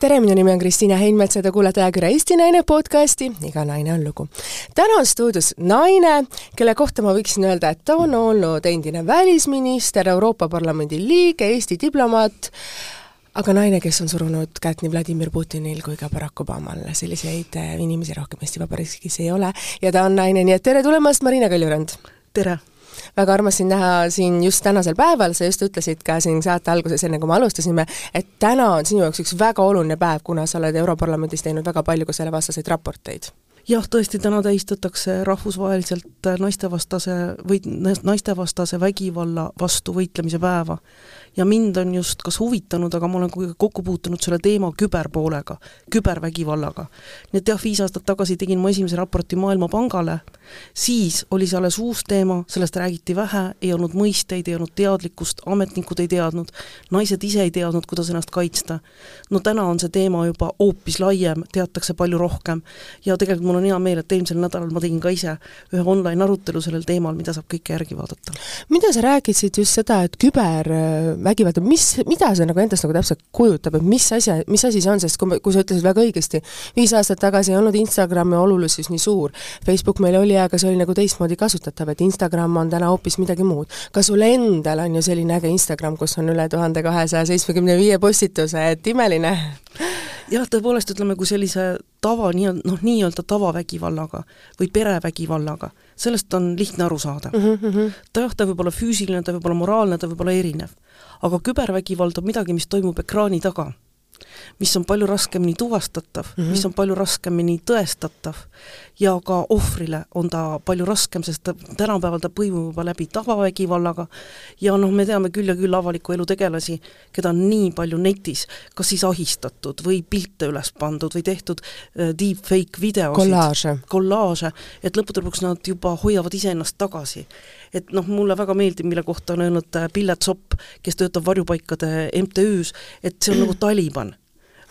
tere, minu nimi on Kristiina Heinmets ja te kuulate ajakirja Eesti Naine podcasti Iga naine on lugu. täna on stuudios naine, kelle kohta ma võiksin öelda, et ta on olnud endine välisminister, Euroopa Parlamendi liige, Eesti diplomaat, aga naine, kes on surunud kätt nii Vladimir Putinil kui ka Barack Obamal, selliseid äh, inimesi rohkem Eesti Vabariigis ei ole ja ta on naine, nii et tere tulemast, Marina Kaljurand! tere! Väga armas sind näha siin just tänasel päeval, sa just ütlesid ka siin saate alguses, enne kui me alustasime, et täna on sinu jaoks üks väga oluline päev, kuna sa oled Europarlamendis teinud väga palju ka sellevastaseid raporteid. Jah, tõesti, täna tähistatakse rahvusvaheliselt naistevastase või naistevastase vägivalla vastu võitlemise päeva ja mind on just kas huvitanud, aga ma olen kokku puutunud selle teema küberpoolega, kübervägivallaga. nii et jah, viis aastat tagasi tegin ma esimese raporti Maailmapangale, siis oli see alles uus teema, sellest räägiti vähe, ei olnud mõisteid, ei olnud teadlikkust, ametnikud ei teadnud, naised ise ei teadnud, kuidas ennast kaitsta. no täna on see teema juba hoopis laiem, teatakse palju rohkem ja tegelikult mul on hea meel, et eelmisel nädalal ma tegin ka ise ühe online arutelu sellel teemal, mida saab kõike järgi vaadata. mida sa rääkisid just seda, et küber vägivalda, mis, mida see nagu endast nagu täpselt kujutab, et mis asja, mis asi see on, sest kui, kui sa ütlesid väga õigesti, viis aastat tagasi ei olnud Instagrami olulisus nii suur, Facebook meil oli, aga see oli nagu teistmoodi kasutatav, et Instagram on täna hoopis midagi muud. ka sul endal on ju selline äge Instagram, kus on üle tuhande kahesaja seitsmekümne viie postituse, et imeline jah, tõepoolest ütleme, kui sellise tava, nii-öelda noh, nii-öelda tavavägivallaga või perevägivallaga, sellest on lihtne aru saada mm. -hmm. ta jah, ta võib olla füüsiline, ta võib olla moraalne, ta võib olla erinev aga kübervägivald on midagi, mis toimub ekraani taga mis on palju raskemini tuvastatav mm, -hmm. mis on palju raskemini tõestatav. Ja ka ohvrile on ta palju raskem, sest ta tänapäeval ta põimub juba läbi tavavägivallaga. Ja noh, me teame küll ja küll avaliku elu tegelasi, keda on nii palju netis, kas siis ahistatud või pilte üles pandud või tehtud äh, deepfake videosid, kollaaže, kollaaže, et lõppude lõpuks nad juba hoiavad iseennast tagasi. Et noh, mulle väga meeldib, mille kohta on öelnud äh, Pillet Sopp, kes töötab varjupaikade MTÜ-s, et see on nagu Taliban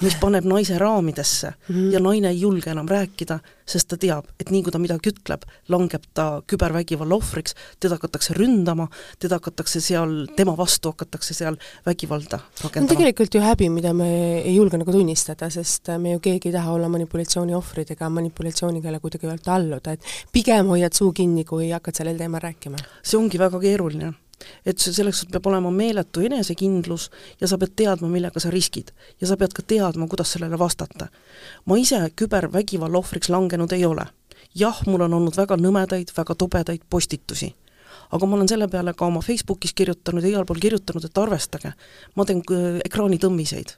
mis paneb naise raamidesse mm -hmm. ja naine ei julge enam rääkida, sest ta teab, et nii kui ta midagi ütleb, langeb ta kübervägivalla ohvriks, teda hakatakse ründama, teda hakatakse seal, tema vastu hakatakse seal vägivalda rakendama. no tegelikult ju häbi, mida me ei julge nagu tunnistada, sest me ju keegi ei taha olla manipulatsiooni ohvrid ega manipulatsioonile kuidagi alluda, et pigem hoiad suu kinni, kui hakkad sellel teemal rääkima. see ongi väga keeruline et see, selleks peab olema meeletu enesekindlus ja sa pead teadma, millega sa riskid. ja sa pead ka teadma, kuidas sellele vastata. ma ise kübervägivalla ohvriks langenud ei ole. jah, mul on olnud väga nõmedaid, väga tobedaid postitusi. aga ma olen selle peale ka oma Facebookis kirjutanud ja igal pool kirjutanud, et arvestage, ma teen äh, ekraanitõmmiseid.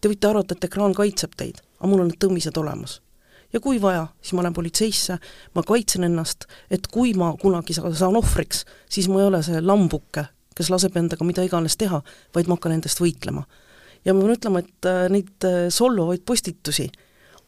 Te võite arvata, et ekraan kaitseb teid, aga mul on need tõmmised olemas ja kui vaja, siis ma lähen politseisse, ma kaitsen ennast, et kui ma kunagi saan ohvriks, siis ma ei ole see lambuke, kes laseb endaga mida iganes teha, vaid ma hakkan endast võitlema. ja ma pean ütlema, et äh, neid äh, solvavaid postitusi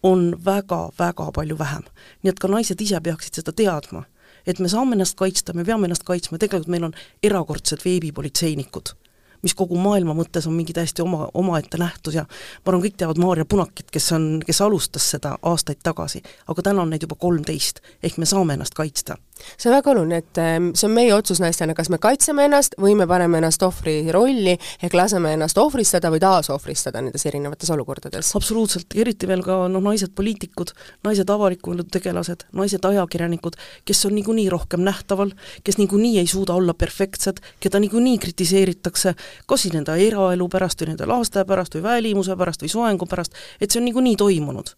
on väga-väga palju vähem. nii et ka naised ise peaksid seda teadma, et me saame ennast kaitsta, me peame ennast kaitsma, tegelikult meil on erakordsed veebipolitseinikud mis kogu maailma mõttes on mingi täiesti oma, omaette nähtus ja ma arvan, kõik teavad Maarja Punakit, kes on, kes alustas seda aastaid tagasi, aga täna on neid juba kolmteist, ehk me saame ennast kaitsta see on väga oluline, et ähm, see on meie otsus naistena, kas me kaitseme ennast või me paneme ennast ohvri rolli ehk laseme ennast ohvristada või taasohvristada nendes erinevates olukordades. absoluutselt, eriti veel ka noh, naised poliitikud, naised avaliku elu tegelased, naised ajakirjanikud, kes on niikuinii rohkem nähtaval, kes niikuinii ei suuda olla perfektsed, keda niikuinii kritiseeritakse kas siis nende eraelu pärast või nende laste pärast või välimuse pärast või soengu pärast, et see on niikuinii toimunud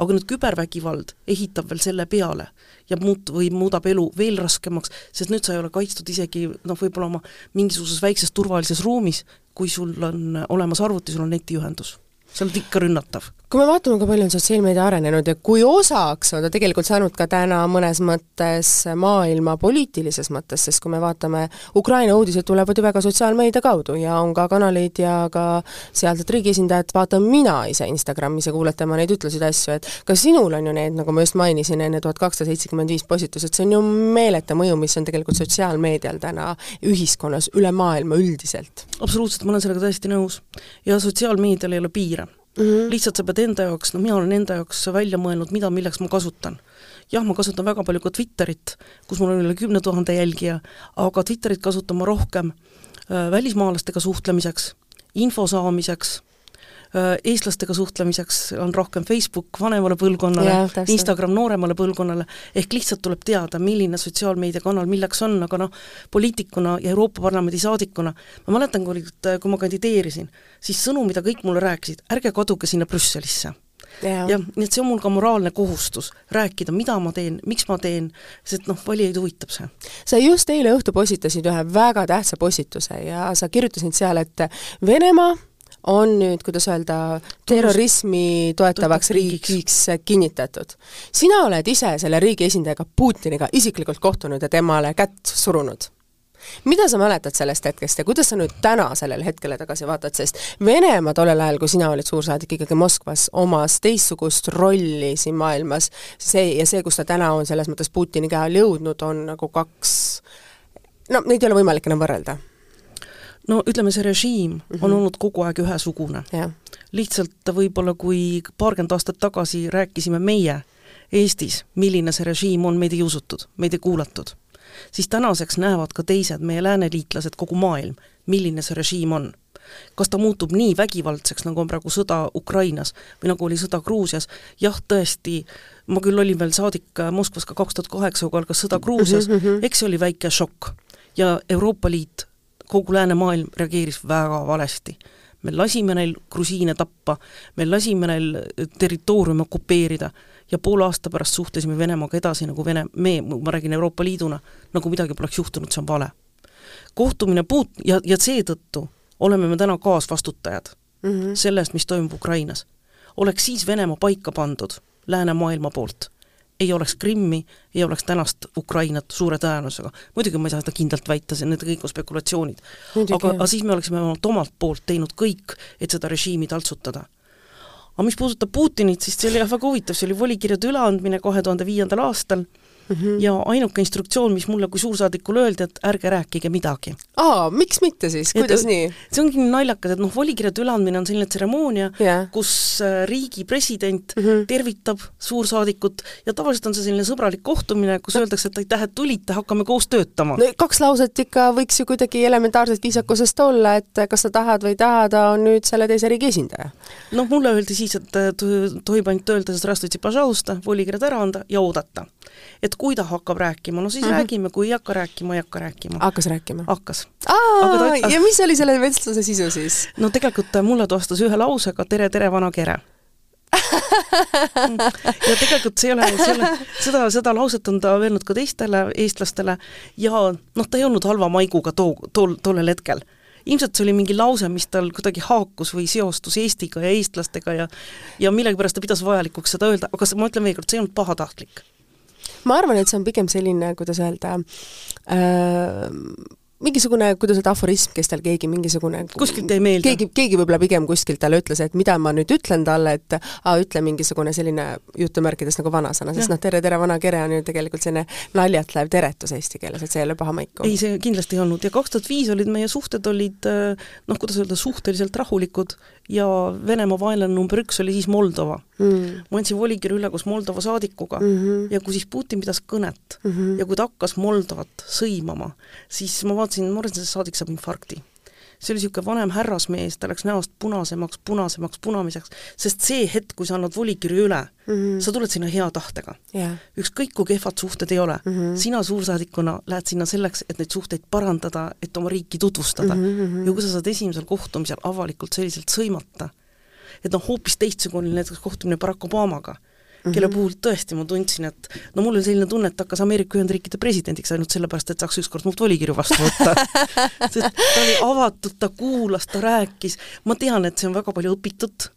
aga nüüd kübervägivald ehitab veel selle peale ja muut- või muudab elu veel raskemaks, sest nüüd sa ei ole kaitstud isegi noh, võib-olla oma mingisuguses väikses turvalises ruumis, kui sul on olemas arvuti, sul on netiühendus. Sa oled ikka rünnatav kui me vaatame, kui palju on sotsiaalmeedia arenenud ja kui osaks on ta tegelikult saanud ka täna mõnes mõttes maailma poliitilises mõttes, sest kui me vaatame, Ukraina uudised tulevad ju väga sotsiaalmeedia kaudu ja on ka kanaleid ja ka sealsed riigiesindajad, vaatan mina ise Instagramis ja kuulete ma neid ütlusid asju, et ka sinul on ju need, nagu ma just mainisin enne, tuhat kakssada seitsekümmend viis postitust, see on ju meeletu mõju, mis on tegelikult sotsiaalmeedial täna ühiskonnas üle maailma üldiselt. absoluutselt, ma olen sellega täiesti nõus. ja sotsiaalmeedial ei ole piire mm. -hmm. lihtsalt sa pead enda jaoks, no mina olen enda jaoks välja mõelnud, mida, milleks ma kasutan. jah, ma kasutan väga palju ka Twitterit, kus mul on üle kümne tuhande jälgija, aga Twitterit kasutan ma rohkem äh, välismaalastega suhtlemiseks, info saamiseks eestlastega suhtlemiseks on rohkem Facebook vanemale põlvkonnale, Instagram nooremale põlvkonnale, ehk lihtsalt tuleb teada, milline sotsiaalmeediakanal milleks on, aga noh, poliitikuna ja Euroopa Parlamendi saadikuna ma mäletan, kui, kui ma kandideerisin, siis sõnum, mida kõik mulle rääkisid, ärge kaduge sinna Brüsselisse. Jah, nii et see on mul ka moraalne kohustus rääkida, mida ma teen, miks ma teen, sest noh, valijaid huvitab see. sa just eile õhtul postitasid ühe väga tähtsa postituse ja sa kirjutasid seal, et Venemaa on nüüd, kuidas öelda, terrorismi toetavaks riigiks. kinnitatud. sina oled ise selle riigi esindajaga Putiniga isiklikult kohtunud ja temale kätt surunud. Mida sa mäletad sellest hetkest ja kuidas sa nüüd täna sellele hetkele tagasi vaatad, sest Venemaa tollel ajal, kui sina olid suursaadik ikkagi Moskvas, omas teistsugust rolli siin maailmas, see ja see, kus ta täna on selles mõttes Putini käe all jõudnud, on nagu kaks no neid ei ole võimalik enam võrrelda no ütleme, see režiim mm -hmm. on olnud kogu aeg ühesugune. lihtsalt võib-olla kui paarkümmend aastat tagasi rääkisime meie Eestis, milline see režiim on, meid ei usutud, meid ei kuulatud siis tänaseks näevad ka teised, meie lääneliitlased, kogu maailm, milline see režiim on. kas ta muutub nii vägivaldseks, nagu on praegu sõda Ukrainas või nagu oli sõda Gruusias, jah, tõesti, ma küll olin veel saadik Moskvas ka kaks tuhat kaheksa, kui algas sõda Gruusias mm, -hmm. eks see oli väike šokk. ja Euroopa Liit, kogu läänemaailm reageeris väga valesti me lasime neil grusiine tappa, me lasime neil territooriume okupeerida ja poole aasta pärast suhtlesime Venemaaga edasi nagu Vene, me, ma räägin Euroopa Liiduna, nagu midagi poleks juhtunud, see on vale. kohtumine puut- ja, ja seetõttu oleme me täna kaasvastutajad mm -hmm. sellest, mis toimub Ukrainas. oleks siis Venemaa paika pandud läänemaailma poolt, ei oleks Krimmi, ei oleks tänast Ukrainat suure tõenäosusega. muidugi ma ei saa seda kindlalt väita, see, need kõik on spekulatsioonid. aga, aga siis me oleksime omalt poolt teinud kõik, et seda režiimi taltsutada aga mis puudutab Putinit, siis see oli jah väga huvitav, see oli volikirjade üleandmine kahe tuhande viiendal aastal mm. -hmm. ja ainuke instruktsioon, mis mulle kui suursaadikule öeldi, et ärge rääkige midagi. aa, miks mitte siis, kuidas et, nii? see ongi nii naljakas, et noh, volikirjade üleandmine on selline tseremoonia yeah., kus äh, riigi president mm -hmm. tervitab suursaadikut ja tavaliselt on see selline sõbralik kohtumine, kus no. öeldakse, et aitäh, et tulite, hakkame koos töötama. no kaks lauset ikka võiks ju kuidagi elementaarset viisakusest olla, et kas sa tahad või ei taha, ta on nüüd selle teise riigi esindaja. noh, mulle öeldi siis, et äh, tohib ainult öelda здравствуйте, пожалуйста, volikirjad ära anda ja oodata. et kui ta hakkab rääkima, no siis mm -hmm. räägime, kui ei hakka rääkima, ei hakka rääkima. hakkas rääkima? hakkas. ja mis oli selle vestluse sisu siis? no tegelikult mulle ta vastas ühe lausega tere, tere, vana kere ja tegelikult see ei ole, see ei ole, seda, seda lauset on ta öelnud ka teistele eestlastele ja noh, ta ei olnud halva maiguga too, tol, tollel hetkel. ilmselt see oli mingi lause, mis tal kuidagi haakus või seostus Eestiga ja eestlastega ja ja millegipärast ta pidas vajalikuks seda öelda, aga ma ütlen veel kord, see ei olnud pahatahtlik ma arvan, et see on pigem selline, kuidas öelda äh,, mingisugune, kuidas öelda, aforism, kes tal keegi mingisugune kuskilt ei meeldi. keegi, keegi võib-olla pigem kuskilt talle ütles, et mida ma nüüd ütlen talle, et aa, ütle mingisugune selline jutumärkides nagu vanasõna, sest noh, tere, tere, vana kere on ju tegelikult selline naljatlev teretus eesti keeles, et see ei ole paha maiku. ei, see kindlasti ei olnud ja kaks tuhat viis olid meie suhted olid noh, kuidas öelda, suhteliselt rahulikud ja Venemaa vaenlane number üks oli siis Moldova mm.. ma andsin volikirja üle koos Moldova saadikuga mm -hmm. ja kui siis Putin pidas kõnet mm -hmm. ja kui ta hakkas Moldovat sõimama, siis ma vaatasin, ma arvasin, et see saadik saab infarkti see oli niisugune vanem härrasmees, ta läks näost punasemaks, punasemaks, punamiseks, sest see hetk, kui sa annad volikirju üle mm, -hmm. sa tuled sinna hea tahtega yeah.. ükskõik, kui kehvad suhted ei ole mm, -hmm. sina suursaadikuna lähed sinna selleks, et neid suhteid parandada, et oma riiki tutvustada mm. -hmm. ja kui sa saad esimesel kohtumisel avalikult selliselt sõimata, et noh, hoopis teistsugune näiteks kohtumine Barack Obamaga mm -hmm. kelle puhul tõesti ma tundsin, et no mul oli selline tunne, et hakkas Ameerika Ühendriikide presidendiks ainult sellepärast, et saaks ükskord mult volikirju vastu võtta sest ta oli avatud, ta kuulas, ta rääkis, ma tean, et see on väga palju õpitud,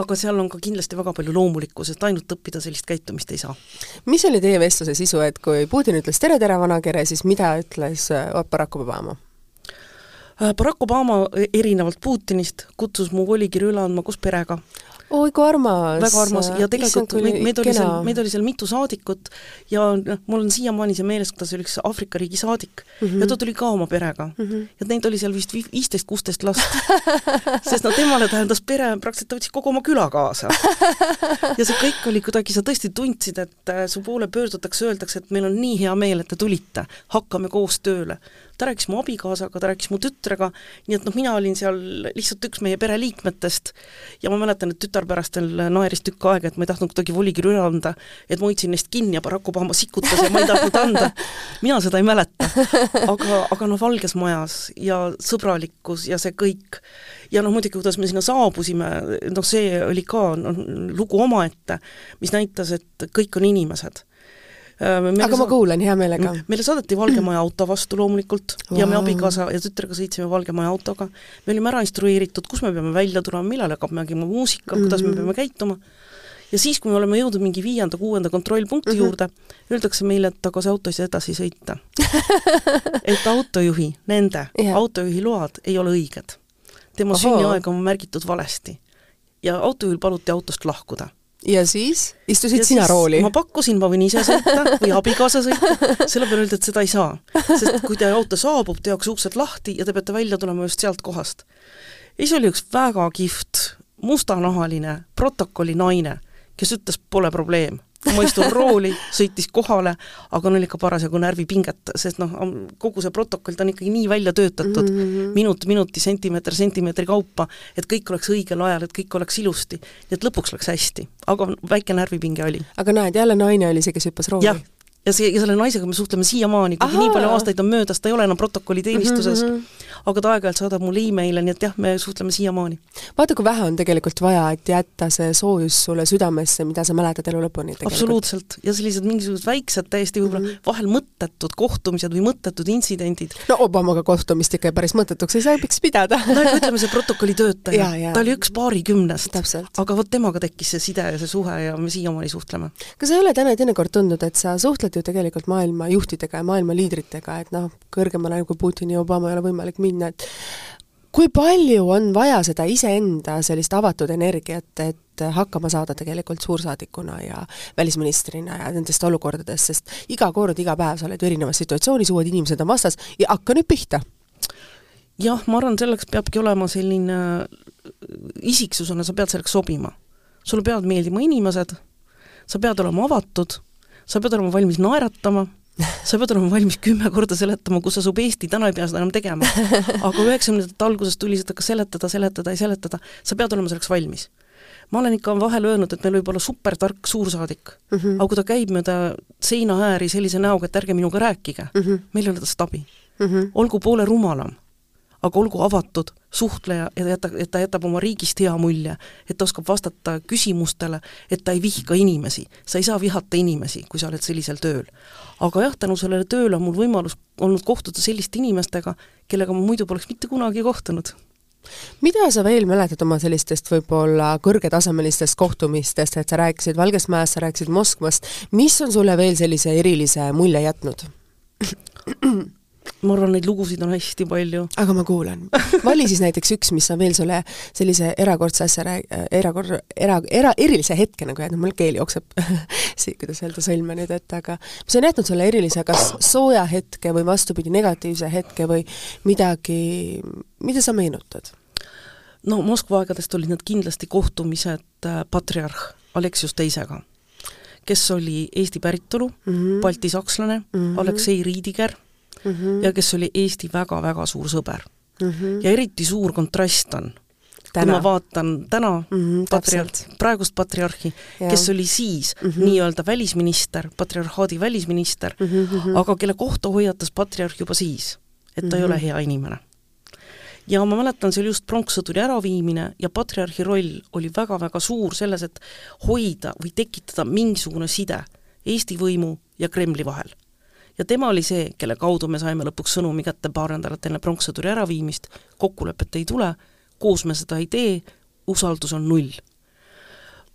aga seal on ka kindlasti väga palju loomulikkust, et ainult õppida sellist käitumist ei saa. mis oli teie vestluse sisu, et kui Putin ütles tere, tere, vanakere, siis mida ütles äh, Barack Obama? Äh, Barack Obama erinevalt Putinist kutsus mu volikirju üle andma koos perega oi kui armas! väga armas ja tegelikult meid, meid oli seal, meid oli seal mitu saadikut ja noh, mul on siiamaani see meeles, kuidas oli üks Aafrika riigi saadik mm -hmm. ja ta tuli ka oma perega mm. -hmm. ja neid oli seal vist viisteist, kuusteist last sest no temale tähendas pere, praktiliselt ta võttis kogu oma küla kaasa. ja see kõik oli kuidagi, sa tõesti tundsid, et äh, su poole pöördutakse, öeldakse, et meil on nii hea meel, et te tulite, hakkame koos tööle ta rääkis mu abikaasaga, ta rääkis mu tütrega, nii et noh, mina olin seal lihtsalt üks meie pereliikmetest ja ma mäletan, et tütar pärast veel naeris tükk aega, et ma ei tahtnud kuidagi volikirju üle anda, et ma hoidsin neist kinni ja Barack Obama sikutas ja ma ei tahtnud anda. mina seda ei mäleta. aga, aga noh, Valges Majas ja sõbralikkus ja see kõik ja noh, muidugi, kuidas me sinna saabusime, noh, see oli ka noh, lugu omaette, mis näitas, et kõik on inimesed Meile aga ma kuulan hea meelega. meile saadeti Valge Maja auto vastu loomulikult wow. ja me abikaasa ja tütrega sõitsime Valge Maja autoga, me olime ära instrueeritud, kus me peame välja tulema, millal hakkab mängima muusika mm, -hmm. kuidas me mhm. peame käituma, ja siis, kui me oleme jõudnud mingi viienda-kuuenda kontrollpunkti mm -hmm. juurde, öeldakse meile, et aga see auto ei saa edasi sõita et autojuhi, nende yeah. autojuhi load ei ole õiged tema sünniaeg on märgitud valesti. ja autojuhil paluti autost lahkuda ja siis istusid ja sina rooli? ma pakkusin, ma võin ise sõita või abikaasa sõita, selle peale öeldi, et seda ei saa. sest kui teie auto saabub, tehakse uksed lahti ja te peate välja tulema just sealt kohast. ja siis oli üks väga kihvt mustanahaline protokolli naine, kes ütles, pole probleem ma istun rooli, sõitis kohale, aga on ikka parasjagu närvipinget, sest noh, kogu see protokoll, ta on ikkagi nii välja töötatud mm -hmm. minut minuti, sentimeeter sentimeetri kaupa, et kõik oleks õigel ajal, et kõik oleks ilusti. nii et lõpuks läks hästi, aga väike närvipinge oli. aga näed, jälle naine oli see, kes hüppas rooli? jah, ja see, ja selle naisega me suhtleme siiamaani, kuigi nii palju aastaid on möödas, ta ei ole enam protokolli teenistuses mm, -hmm. Aga ta aeg-ajalt saadab mulle email'e, nii et jah, me suhtleme siiamaani. vaata, kui vähe on tegelikult vaja, et jätta see soojus sulle südamesse, mida sa mäletad elu lõpuni tegelikult. absoluutselt, ja sellised mingisugused väiksed, täiesti võib-olla mm -hmm. vahel mõttetud kohtumised või mõttetud intsidendid. no Obamaga kohtumist ikka päris mõttetuks ei saaks pidada no aga ütleme, see protokolli töötaja, ta oli üks paarikümnest, aga vot temaga tekkis see side ja see suhe ja me siiamaani suhtleme. kas ei ole täna teinekord tundnud, et sa suhtled ju tegelikult maailma juhtidega ja maailma liidritega, et noh, kõrgemale kui Putini ja Obama ei ole võimalik minna, et kui palju on vaja seda iseenda sellist avatud energiat, et hakkama saada tegelikult suursaadikuna ja välisministrina ja nendest olukordadest, sest iga kord, iga päev sa oled ju erinevas situatsioonis, uued inimesed on vastas ja hakka nüüd pihta. jah, ma arvan, selleks peabki olema selline isiksusena, sa pead selleks sobima. sulle peavad meeldima inimesed, sa pead olema avatud sa pead olema valmis naeratama, sa pead olema valmis kümme korda seletama, kus asub Eesti, täna ei pea seda enam tegema. aga üheksakümnendate alguses tuli seda ka seletada, seletada ja seletada, sa pead olema selleks valmis. ma olen ikka vahel öelnud, et meil võib olla supertark suursaadik mm, -hmm. aga kui ta käib mööda seinaääri sellise näoga, et ärge minuga rääkige mm, -hmm. meil ei ole tast abi mm. -hmm. olgu poole rumalam aga olgu avatud suhtleja ja jäta, et ta jätab oma riigist hea mulje, et ta oskab vastata küsimustele, et ta ei vihka inimesi. sa ei saa vihata inimesi, kui sa oled sellisel tööl. aga jah, tänu sellele tööle on mul võimalus olnud kohtuda selliste inimestega, kellega ma muidu poleks mitte kunagi kohtunud mida sa veel mäletad oma sellistest võib-olla kõrgetasemelistest kohtumistest, et sa rääkisid Valgest Mäest, sa rääkisid Moskvast, mis on sulle veel sellise erilise mulje jätnud? ma arvan, neid lugusid on hästi palju. aga ma kuulan. vali siis näiteks üks, mis on veel sulle sellise erakordse asja rääg-, erakor-, era-, era-, erilise hetke nagu jäänud, mul keel jookseb siit, kuidas öelda, sõlme nüüd ette, aga mis on jätnud sulle erilise kas sooja hetke või vastupidi, negatiivse hetke või midagi, mida sa meenutad? no Moskva aegadest olid need kindlasti kohtumised äh, patriarh Aleksius teisega, kes oli Eesti päritolu mm, -hmm. baltisakslane mm, -hmm. Aleksei Riidiger mm -hmm. ja kes oli Eesti väga-väga suur sõber mm. -hmm. ja eriti suur kontrast on, kui ma vaatan täna mm -hmm, patriarh, praegust patriarhi, kes oli siis mm -hmm. nii-öelda välisminister, patriarhaadi välisminister mm, -hmm. aga kelle kohta hoiatas patriarh juba siis, et ta mm -hmm. ei ole mhm. hea inimene. ja ma mäletan, see oli just pronkssõduri äraviimine ja patriarhi roll oli väga-väga suur selles, et hoida või tekitada mingisugune side Eesti võimu ja Kremli vahel ja tema oli see, kelle kaudu me saime lõpuks sõnumi kätte paar nädalat enne pronkssõduri äraviimist, kokkulepet ei tule, koos me seda ei tee, usaldus on null.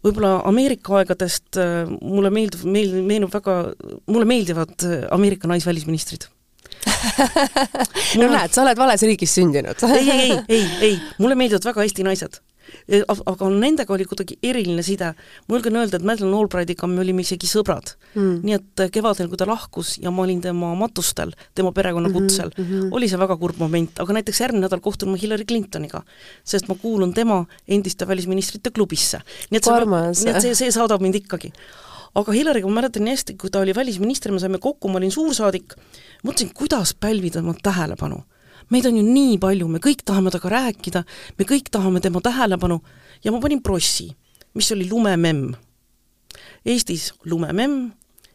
võib-olla Ameerika aegadest äh, mulle meeldib, meil-, meenub väga, mulle meeldivad äh, Ameerika naisvälisministrid. No näed, sa oled vales riigis sündinud. Ei, ei, ei, ei, ei, mulle meeldivad väga Eesti naised aga nendega oli kuidagi eriline side. ma julgen öelda, et Madeleine Albrightiga me olime isegi sõbrad mm.. nii et kevadel, kui ta lahkus ja ma olin tema matustel, tema perekonna mhm, kutsel mm, -hmm. oli see väga kurb moment, aga näiteks järgmine nädal kohtun ma Hillary Clintoniga, sest ma kuulun tema endiste välisministrite klubisse. nii et see, nii et see, see saadab mind ikkagi aga Hillaryga ma mäletan nii hästi, kui ta oli välisminister, me saime kokku, ma olin suursaadik, mõtlesin, kuidas pälvida tema tähelepanu. Meid on ju nii palju, me kõik tahame temaga rääkida, me kõik tahame tema tähelepanu ja ma panin prossi, mis oli lumememm. Eestis lumememm,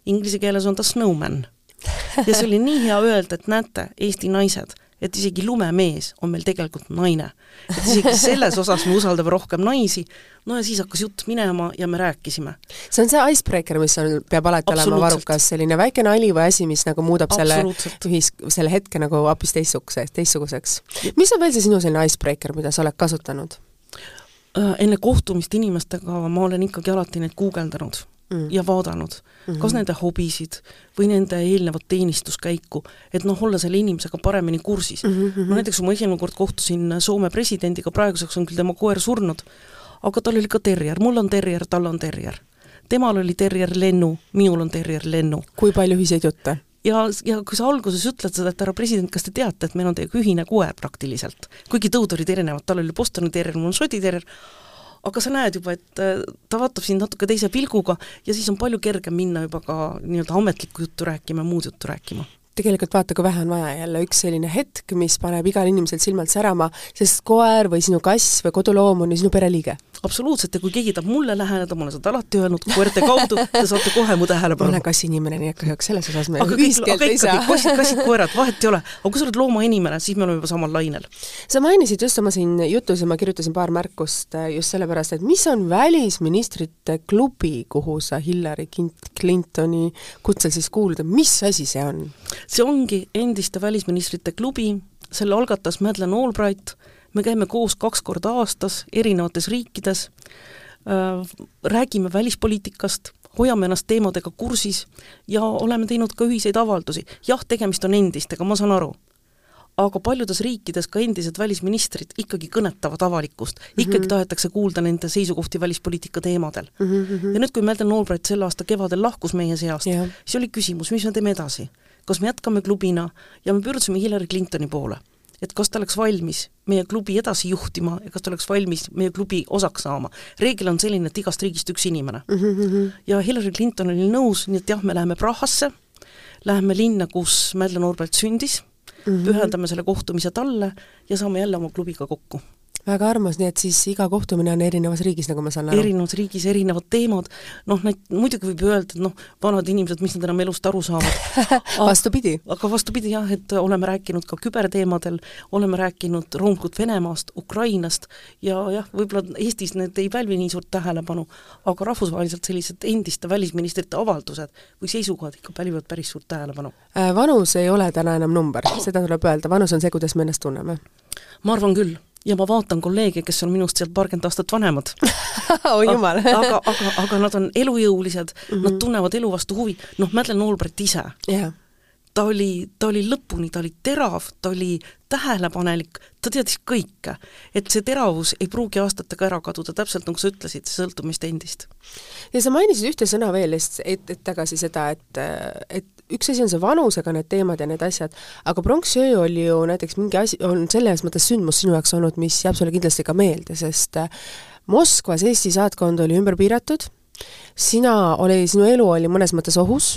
inglise keeles on ta snowman. ja see oli nii hea öelda, et näete, Eesti naised, et isegi lumemees on meil tegelikult naine. et isegi selles osas me usaldame rohkem naisi, no ja siis hakkas jutt minema ja me rääkisime. see on see icebreaker, mis on, peab alati olema varukas, selline väike nali või asi, mis nagu muudab selle ühis-, selle hetke nagu hoopis teistsuguseks, teistsuguseks. mis on veel see sinu selline icebreaker, mida sa oled kasutanud? Äh, enne kohtumist inimestega ma olen ikkagi alati neid guugeldanud mm. ja vaadanud mm, -hmm. kas nende hobisid või nende eelnevat teenistuskäiku, et noh, olla selle inimesega paremini kursis mm. -hmm. ma näiteks oma esimene kord kohtusin Soome presidendiga, praeguseks on küll tema koer surnud, aga tal oli ka terjer, mul on terjer, tal on terjer. temal oli terjer Lennu, minul on terjer Lennu. kui palju ühiseid jutte? ja, ja kui sa alguses ütled seda, et härra president, kas te teate, et meil on teiega ühine koer praktiliselt, kuigi tõud olid erinevad, tal oli Bostoni terjer, mul on Šoti terjer, aga sa näed juba, et äh, ta vaatab sind natuke teise pilguga ja siis on palju kergem minna juba ka nii-öelda ametlikku juttu rääkima, muud juttu rääkima tegelikult vaata, kui vähe on vaja jälle, üks selline hetk, mis paneb igal inimesel silmad särama, sest koer või sinu kass või koduloom on ju sinu pereliige absoluutselt ja kui keegi tahab mulle läheneda, ma olen seda alati öelnud, koerte kaudu, te saate kohe mu tähelepanu. ma olen kassiinimene, nii et kahjuks selles osas me aga kõik, aga ikkagi, kassid, kassid, koerad, vahet ei ole. aga kui sa oled loomainimene, siis me oleme juba samal lainel. sa mainisid just oma siin jutus ja ma kirjutasin paar märkust äh, just sellepärast, et mis on välisministrite klubi, kuhu sa Hillary Clintoni kutsel siis kuulud, mis asi see on? See ongi endiste välisministrite klubi, selle algatas Madeleine Albright, me käime koos kaks korda aastas erinevates riikides äh,, räägime välispoliitikast, hoiame ennast teemadega kursis ja oleme teinud ka ühiseid avaldusi. jah, tegemist on endistega, ma saan aru. aga paljudes riikides ka endised välisministrid ikkagi kõnetavad avalikkust mm, -hmm. ikkagi tahetakse kuulda nende seisukohti välispoliitika teemadel mm. -hmm. ja nüüd, kui Madeleine Albright selle aasta kevadel lahkus meie seast yeah., siis oli küsimus, mis me teeme edasi. Kas me jätkame klubina ja me pöördusime Hillary Clintoni poole et kas ta oleks valmis meie klubi edasi juhtima ja kas ta oleks valmis meie klubi osaks saama. reegel on selline, et igast riigist üks inimene mm. -hmm. ja Hillary Clinton oli nõus, nii et jah, me läheme Prahasse, läheme linna, kus Madeleine Albright sündis mm, -hmm. pühendame selle kohtumise talle ja saame jälle oma klubiga kokku väga armas, nii et siis iga kohtumine on erinevas riigis, nagu ma saan aru? erinevas riigis, erinevad teemad, noh, need muidugi võib öelda, et noh, vanad inimesed, mis nad enam elust aru saavad vastupidi. aga vastupidi jah, et oleme rääkinud ka küberteemadel, oleme rääkinud roomkut Venemaast, Ukrainast ja jah, võib-olla Eestis need ei pälvi nii suurt tähelepanu, aga rahvusvaheliselt sellised endiste välisministrite avaldused või seisukohad ikka pälvivad päris suurt tähelepanu äh,. vanus ei ole täna enam number, seda tuleb öelda, vanus on see, kuidas me ennast tunneme. ma arvan küll ja ma vaatan kolleege, kes on minust sealt paarkümmend aastat vanemad oi jumal aga, aga, aga nad on elujõulised mm, -hmm. nad tunnevad elu vastu huvi, noh, Madeleine Albright ise yeah. ta oli, ta oli lõpuni, ta oli terav, ta oli tähelepanelik, ta teadis kõike. et see teravus ei pruugi aastatega ära kaduda, täpselt nagu sa ütlesid, see sõltub meist endist. ja sa mainisid ühte sõna veel, et, et tagasi seda, et, et üks asi on see vanusega need teemad ja need asjad, aga pronksiöö oli ju näiteks mingi asi, on selles mõttes sündmus sinu jaoks olnud, mis jääb sulle kindlasti ka meelde, sest äh, Moskvas Eesti saatkond oli ümber piiratud, sina oli, sinu elu oli mõnes mõttes ohus,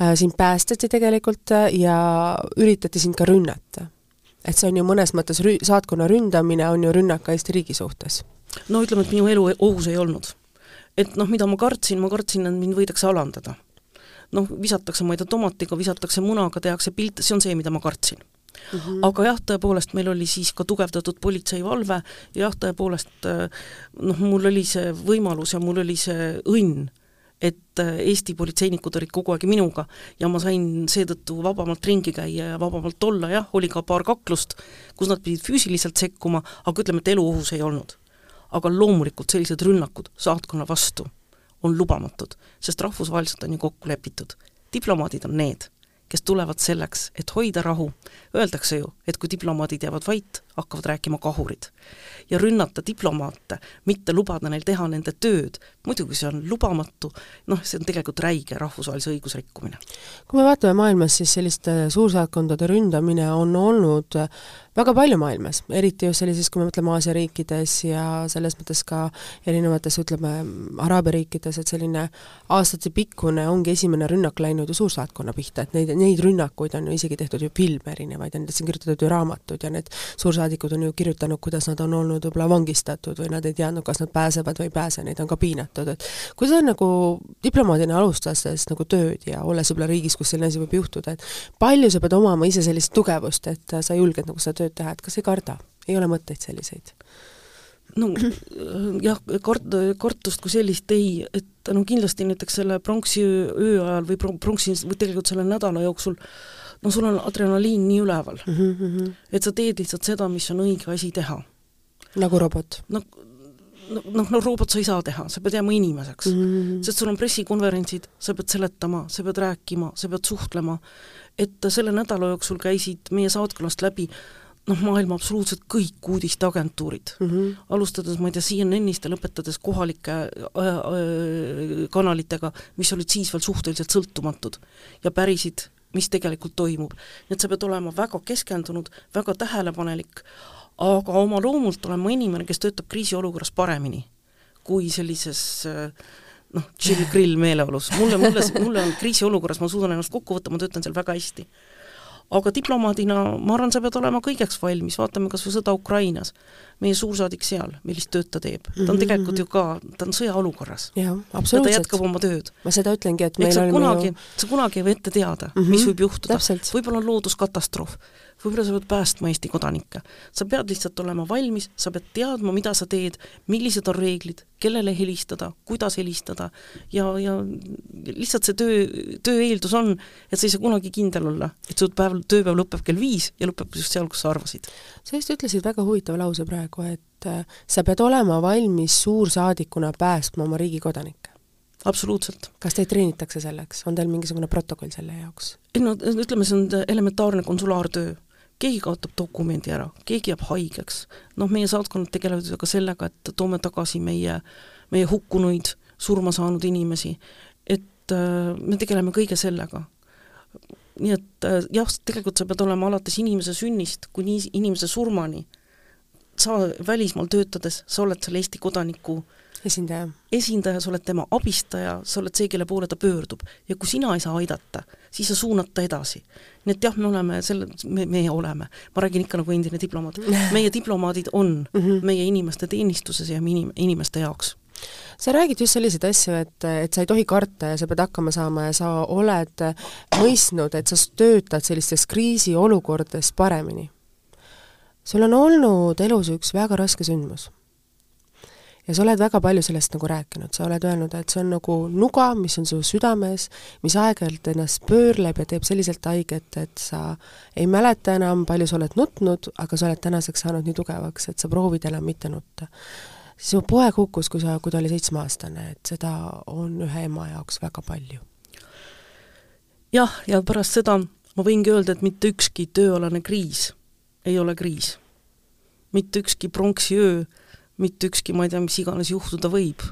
äh, sind päästeti tegelikult äh, ja üritati sind ka rünnata. Et see on ju mõnes mõttes rü-, saatkonna ründamine on ju rünnak Eesti riigi suhtes. no ütleme, et minu elu ohus ei olnud. et noh, mida ma kartsin, ma kartsin, et mind võidakse alandada noh, visatakse, ma ei tea, tomatiga, visatakse munaga, tehakse pilte, see on see, mida ma kartsin. Mm -hmm. aga jah, tõepoolest, meil oli siis ka tugevdatud politseivalve ja jah, tõepoolest noh, mul oli see võimalus ja mul oli see õnn, et Eesti politseinikud olid kogu aeg minuga ja ma sain seetõttu vabamalt ringi käia ja vabamalt olla, jah, oli ka paar kaklust, kus nad pidid füüsiliselt sekkuma, aga ütleme, et elu ohus ei olnud. aga loomulikult sellised rünnakud saatkonna vastu on lubamatud, sest rahvusvaheliselt on ju kokku lepitud. diplomaadid on need, kes tulevad selleks, et hoida rahu. Öeldakse ju, et kui diplomaadid jäävad vait, hakkavad rääkima kahurid. ja rünnata diplomaate, mitte lubada neil teha nende tööd, muidugi see on lubamatu, noh, see on tegelikult räige rahvusvahelise õiguse rikkumine. kui me vaatame maailmas, siis selliste suursaatkondade ründamine on olnud väga palju maailmas, eriti just sellises, kui me mõtleme Aasia riikides ja selles mõttes ka erinevates, ütleme, Araabia riikides, et selline aastatepikkune ongi esimene rünnak läinud ju suursaatkonna pihta, et neid, neid rünnakuid on ju isegi tehtud ju filme erinevaid ja nendest on kirjutatud ju raamatud ja need suursaadikud on ju kirjutanud, kuidas nad on olnud võib-olla vangistatud või nad ei teadnud, kas nad pääsevad või ei pääse, neid on ka piinatud, et kui sa nagu diplomaadina alustades nagu tööd ja olles võib-olla riigis, kus selline asi võib juhtuda, et palju sa pead omama ise sellist tugevust, et sa julged nagu seda tööd teha, et kas ei karda, ei ole mõtteid selliseid? no jah, kart-, kartust kui sellist ei, et no kindlasti näiteks selle pronksi öö ajal või pronksi, või tegelikult selle nädala jooksul no sul on adrenaliin nii üleval mm, -hmm. et sa teed lihtsalt seda, mis on õige asi teha. nagu robot? no noh, noh, no robot sa ei saa teha, sa pead jääma inimeseks mm. -hmm. sest sul on pressikonverentsid, sa pead seletama, sa pead rääkima, sa pead suhtlema, et selle nädala jooksul käisid meie saatkonnast läbi noh, maailma absoluutselt kõik uudisteagentuurid mm, -hmm. alustades ma ei tea, CNN-ist ja lõpetades kohalike äh, äh, kanalitega, mis olid siis veel suhteliselt sõltumatud ja pärisid, mis tegelikult toimub. nii et sa pead olema väga keskendunud, väga tähelepanelik, aga oma loomult olen ma inimene, kes töötab kriisiolukorras paremini kui sellises äh, noh, chill-grill meeleolus. mulle, mulle, mulle on kriisiolukorras, ma suudan ennast kokku võtta, ma töötan seal väga hästi aga diplomaadina ma arvan, sa pead olema kõigeks valmis, vaatame kas või sõda Ukrainas. Meie suursaadik seal, millist tööd ta teeb, ta on mhm, tegelikult mhm. ju ka, ta on sõjaolukorras. ja ta jätkab oma tööd. ma seda ütlengi, et meil on kunagi ju... sa kunagi ei või ette teada mm, -hmm. mis võib juhtuda. võib-olla on looduskatastroof võib-olla sa pead päästma Eesti kodanikke. sa pead lihtsalt olema valmis, sa pead teadma, mida sa teed, millised on reeglid, kellele helistada, kuidas helistada ja, ja lihtsalt see töö, töö eeldus on, et sa ei saa kunagi kindel olla, et su päev, tööpäev lõpeb kell viis ja lõpeb just seal, kus sa arvasid. sa just ütlesid väga huvitava lause praegu, et äh, sa pead olema valmis suursaadikuna päästma oma riigi kodanikke absoluutselt. kas teid treenitakse selleks, on teil mingisugune protokoll selle jaoks? ei no ütleme, see on elementaarne konsulaartöö keegi kaotab dokumendi ära, keegi jääb haigeks, noh, meie saatkonnad tegelevad ju ka sellega, et toome tagasi meie, meie hukkunuid, surma saanud inimesi, et äh, me tegeleme kõige sellega. nii et äh, jah, tegelikult sa pead olema alates inimese sünnist kuni inimese surmani, sa välismaal töötades, sa oled selle Eesti kodaniku esindaja. esindaja, sa oled tema abistaja, sa oled see, kelle poole ta pöördub. ja kui sina ei saa aidata, siis sa suunad ta edasi. nii et jah, me oleme selle, me, meie oleme, ma räägin ikka nagu endine diplomaat, meie diplomaadid on mm -hmm. meie inimeste teenistuses ja inim-, inimeste jaoks sa räägid just selliseid asju, et, et sa ei tohi karta ja sa pead hakkama saama ja sa oled mõistnud, et sa töötad sellistes kriisiolukordades paremini. Sul on olnud elus üks väga raske sündmus ja sa oled väga palju sellest nagu rääkinud, sa oled öelnud, et see on nagu nuga, mis on su südames, mis aeg-ajalt ennast pöörleb ja teeb selliselt haiget, et sa ei mäleta enam, palju sa oled nutnud, aga sa oled tänaseks saanud nii tugevaks, et sa proovid enam mitte nutta. su poeg hukkus, kui sa, kui ta oli seitsmeaastane, et seda on ühe ema jaoks väga palju. jah, ja pärast seda ma võingi öelda, et mitte ükski tööalane kriis ei ole kriis. mitte ükski pronksiöö mitte ükski, ma ei tea, mis iganes juhtuda võib,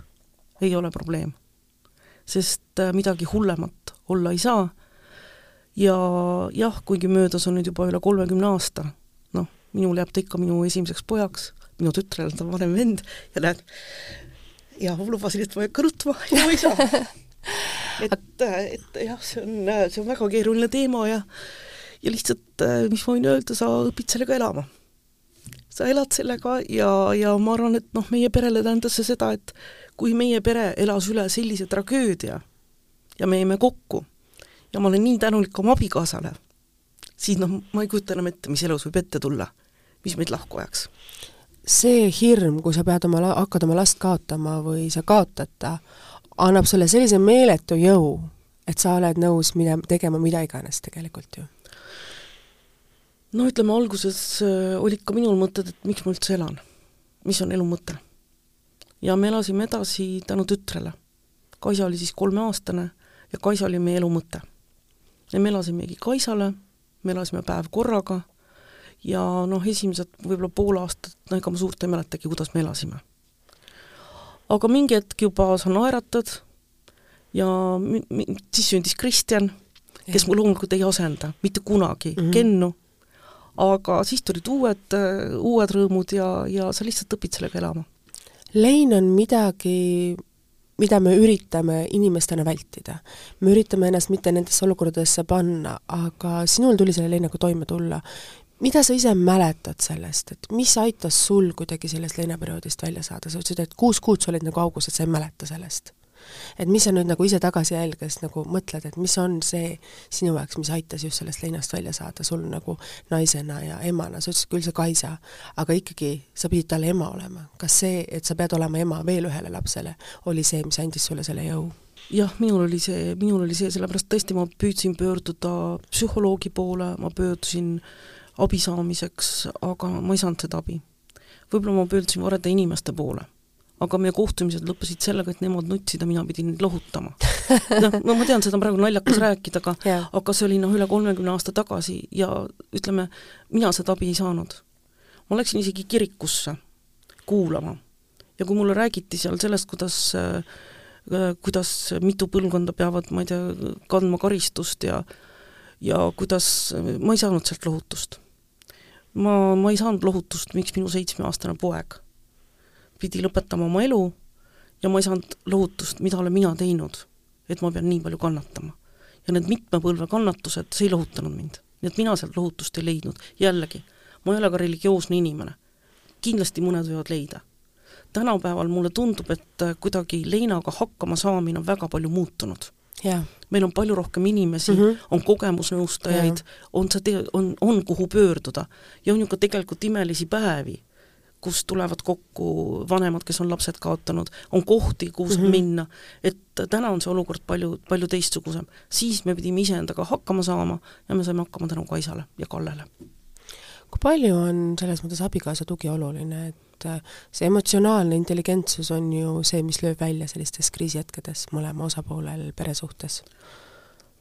ei ole probleem. sest äh, midagi hullemat olla ei saa ja jah, kuigi möödas on nüüd juba üle kolmekümne aasta, noh, minul jääb ta ikka minu esimeseks pojaks, minu tütrel on ta vanem vend ja näed, ja lubasin, et ma ei hakka nutma ja ma ei saa. et, äh, et jah, see on, äh, see on väga keeruline teema ja ja lihtsalt, mis ma võin öelda, sa õpid sellega elama sa elad sellega ja, ja ma arvan, et noh, meie perele tähendas see seda, et kui meie pere elas üle sellise tragöödia ja me jäime kokku ja ma olen nii tänulik oma abikaasale, siis noh, ma ei kujuta enam ette, mis elus võib ette tulla, mis meid lahku ajaks. see hirm, kui sa pead oma, hakkad oma last kaotama või sa kaotad ta, annab sulle sellise meeletu jõu, et sa oled nõus mida, tegema mida iganes tegelikult ju no ütleme, alguses äh, olid ka minul mõtted, et miks ma üldse elan, mis on elu mõte. ja me elasime edasi tänu tütrele. Kaisa oli siis kolmeaastane ja Kaisa oli meie elu mõte. ja me elasimegi Kaisale, me elasime päev korraga ja noh, esimesed võib-olla pool aastat, no ega ma suurt ei mäletagi, kuidas me elasime. aga mingi hetk juba sa naeratad ja siis sündis Kristjan, kes mul loomulikult ei asenda mitte kunagi mm -hmm. Kennu, aga siis tulid uued, uued rõõmud ja, ja sa lihtsalt õpid sellega elama. lein on midagi, mida me üritame inimestena vältida. me üritame ennast mitte nendesse olukordadesse panna, aga sinul tuli selle leinaga toime tulla mida sa ise mäletad sellest, et mis aitas sul kuidagi sellest leinaperioodist välja saada, sa ütlesid, et kuus kuud sa olid nagu augus, et sa ei mäleta sellest. Et mis sa nüüd nagu ise tagasi jälgides nagu mõtled, et mis on see sinu jaoks, mis aitas just sellest leinast välja saada sul nagu naisena ja emana, sa ütlesid küll see Kaisa, aga ikkagi sa pidid talle ema olema. kas see, et sa pead olema ema veel ühele lapsele, oli see, mis andis sulle selle jõu? jah, minul oli see, minul oli see, sellepärast tõesti ma püüdsin pöörduda psühholoogi poole, ma pöördusin abi saamiseks, aga ma ei saanud seda abi. võib-olla ma pöördusin varade inimeste poole, aga meie kohtumised lõppesid sellega, et nemad nutsid ja mina pidin neid lohutama. noh, no ma tean, seda on praegu naljakas rääkida, aga yeah. aga see oli noh, üle kolmekümne aasta tagasi ja ütleme, mina seda abi ei saanud. ma läksin isegi kirikusse kuulama ja kui mulle räägiti seal sellest, kuidas äh, kuidas mitu põlvkonda peavad, ma ei tea, kandma karistust ja ja kuidas, ma ei saanud sealt lohutust ma, ma ei saanud lohutust, miks minu seitsmeaastane poeg pidi lõpetama oma elu ja ma ei saanud lohutust, mida olen mina teinud, et ma pean nii palju kannatama. ja need mitme põlve kannatused, see ei lohutanud mind. nii et mina sealt lohutust ei leidnud, jällegi, ma ei ole ka religioosne inimene. kindlasti mõned võivad leida. tänapäeval mulle tundub, et kuidagi leinaga hakkama saamine on väga palju muutunud yeah. meil on palju rohkem inimesi mm, -hmm. on kogemusnõustajaid yeah., on sa te-, on, on kuhu pöörduda ja on ju ka tegelikult imelisi päevi, kus tulevad kokku vanemad, kes on lapsed kaotanud, on kohti, kuhu mm -hmm. minna, et täna on see olukord palju, palju teistsugusem. siis me pidime iseendaga hakkama saama ja me saime hakkama tänu Kaisale ja Kallele. kui palju on selles mõttes abikaasa tugi oluline, et äh, see emotsionaalne intelligentsus on ju see, mis lööb välja sellistes kriisihetkedes mõlema osapoolel pere suhtes.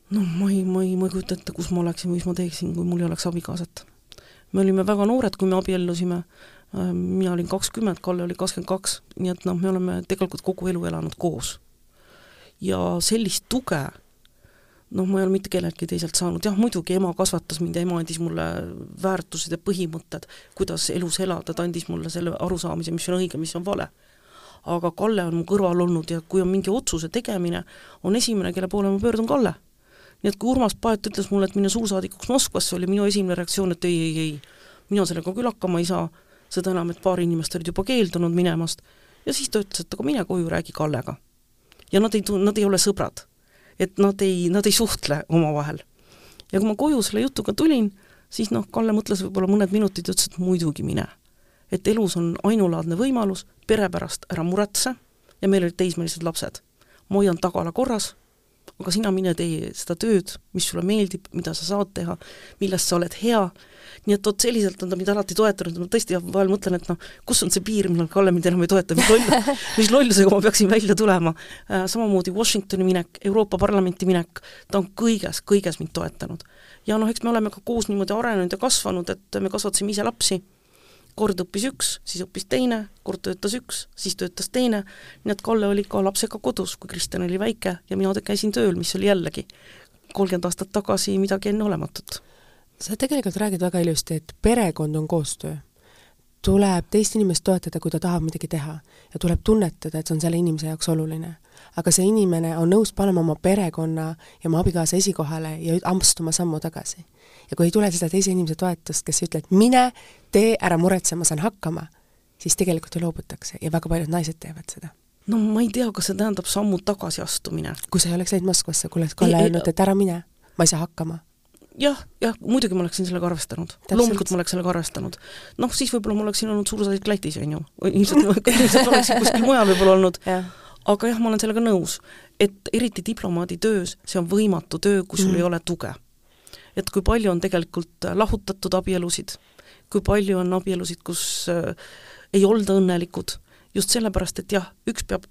noh, ma ei, ma ei, ma ei kujuta ette, kus ma oleksin mis ma teeksin, kui mul ei oleks abikaasat. me olime väga noored, kui me abiellusime, mina olin kakskümmend, Kalle oli kakskümmend kaks, nii et noh, me oleme tegelikult kogu elu elanud koos. ja sellist tuge noh, ma ei ole mitte kelleltki teiselt saanud, jah muidugi ema kasvatas mind ja ema andis mulle väärtused ja põhimõtted, kuidas elus elada, ta andis mulle selle arusaamise, mis on õige, mis on vale. aga Kalle on mu kõrval olnud ja kui on mingi otsuse tegemine, on esimene, kelle poole ma pöördun Kalle. nii et kui Urmas Paet ütles mulle, et minna suursaadikuks Moskvasse, oli minu esimene reaktsioon, et ei, ei, ei, mina sellega küll hakkama ei saa, seda enam, et paar inimest olid juba keeldunud minemast, ja siis ta ütles, et aga mine koju, räägi Kallega. ja nad ei tu-, nad ei ole sõbrad et nad ei, nad ei suhtle omavahel. ja kui ma koju selle jutuga tulin, siis noh, Kalle mõtles võib-olla mõned minutid ja ütles, et muidugi mine. et elus on ainulaadne võimalus, pere pärast ära muretse ja meil olid teismelised lapsed. ma hoian tagala korras, aga sina mine tee seda tööd, mis sulle meeldib, mida sa saad teha, milles sa oled hea nii et vot selliselt on ta mind alati toetanud, ma tõesti vahel mõtlen, et noh, kus on see piir, millal Kalle mind enam ei toeta, mis loll, mis lollusega ma peaksin välja tulema. Äh,, samamoodi Washingtoni minek, Euroopa Parlamenti minek, ta on kõiges, kõiges mind toetanud. ja noh, eks me oleme ka koos niimoodi arenenud ja kasvanud, et me kasvatasime ise lapsi, kord õppis üks, siis õppis teine, kord töötas üks, siis töötas teine, nii et Kalle oli ka lapsega kodus, kui Kristjan oli väike ja mina käisin tööl, mis oli jällegi kolmkümmend aastat tagasi midagi enneolematut sa tegelikult räägid väga ilusti, et perekond on koostöö. tuleb teist inimest toetada, kui ta tahab midagi teha ja tuleb tunnetada, et see on selle inimese jaoks oluline. aga see inimene on nõus panema oma perekonna ja oma abikaasa esikohale ja astuma sammu tagasi. ja kui ei tule seda teise inimese toetust, kes ütleb, mine, tee, ära muretse, ma saan hakkama, siis tegelikult ju loobutakse ja väga paljud naised teevad seda no ma ei tea, kas see tähendab sammu tagasiastumine. kui sa ei oleks läinud Moskvasse, kui oleks Kalle öelnud, et ära mine, ma ei saa hakkama jah, jah, muidugi ma oleksin sellega arvestanud. loomulikult ma oleks sellega arvestanud. noh, siis võib-olla ma oleksin olnud suursaadik Lätis, on ju, ilmselt, ilmselt oleksin kuskil mujal võib-olla olnud aga jah, ma olen sellega nõus, et eriti diplomaadi töös, see on võimatu töö, kui sul mm. ei ole tuge. et kui palju on tegelikult lahutatud abielusid, kui palju on abielusid, kus äh, ei olda õnnelikud, just sellepärast, et jah, üks peab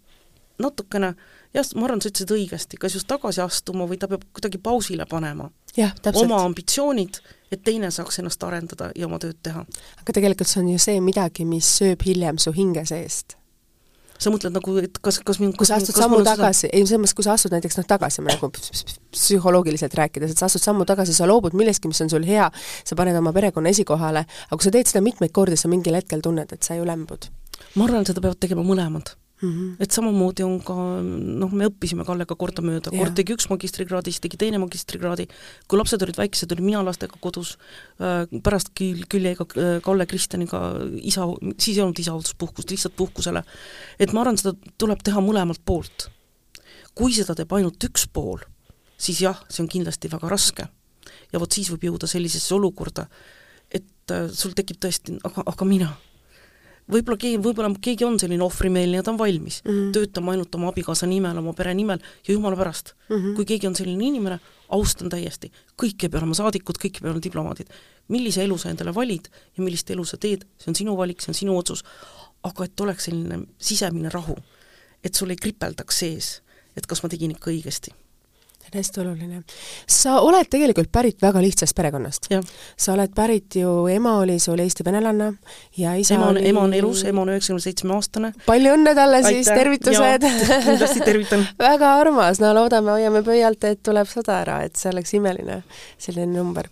natukene jah, ma arvan, sa ütlesid õigesti, kas just tagasi astuma või ta peab kuidagi pausile panema jah, oma ambitsioonid, et teine saaks ennast arendada ja oma tööd teha. aga tegelikult see on ju see midagi, mis sööb hiljem su hinge seest sa mõtled nagu, et kas, kas mind kui sa astud sammu tagasi, ei selles mõttes, kui sa astud näiteks noh, tagasi nagu psühholoogiliselt rääkides, et sa astud sammu tagasi, sa loobud millestki, mis on sul hea, sa paned oma perekonna esikohale, aga kui sa teed seda mitmeid kordi, sa mingil hetkel tunned, et sa ju lämbud. ma arvan, et seda peavad tegema mõlemad Mm -hmm. et samamoodi on ka, noh, me õppisime Kallega kordamööda, kord tegi üks magistrikraadi, siis tegi teine magistrikraadi, kui lapsed olid väiksed, olin mina lastega kodus äh,, pärast küll, ka äh, Kalle Kristjaniga isa, siis ei olnud isahoolduspuhkust, lihtsalt puhkusele. et ma arvan, seda tuleb teha mõlemalt poolt. kui seda teeb ainult üks pool, siis jah, see on kindlasti väga raske. ja vot siis võib jõuda sellisesse olukorda, et äh, sul tekib tõesti, aga, aga mina võib-olla keegi, võib-olla keegi on selline ohvrimeelne ja ta on valmis mm -hmm. töötama ainult oma abikaasa nimel, oma pere nimel ja jumala pärast mm, -hmm. kui keegi on selline inimene, austan täiesti, kõik ei pea olema saadikud, kõik ei pea olema diplomaadid. millise elu sa endale valid ja millist elu sa teed, see on sinu valik, see on sinu otsus, aga et oleks selline sisemine rahu, et sul ei kripeldaks sees, et kas ma tegin ikka õigesti on hästi oluline. sa oled tegelikult pärit väga lihtsast perekonnast. sa oled pärit ju, ema oli sul eesti venelane ja isa ema on, ema on elus, ema on üheksakümne seitsme aastane. palju õnne talle Aitäh. siis, tervitused! kindlasti tervitan väga armas, no loodame, hoiame pöialt, et tuleb sada ära, et see oleks imeline, selline number.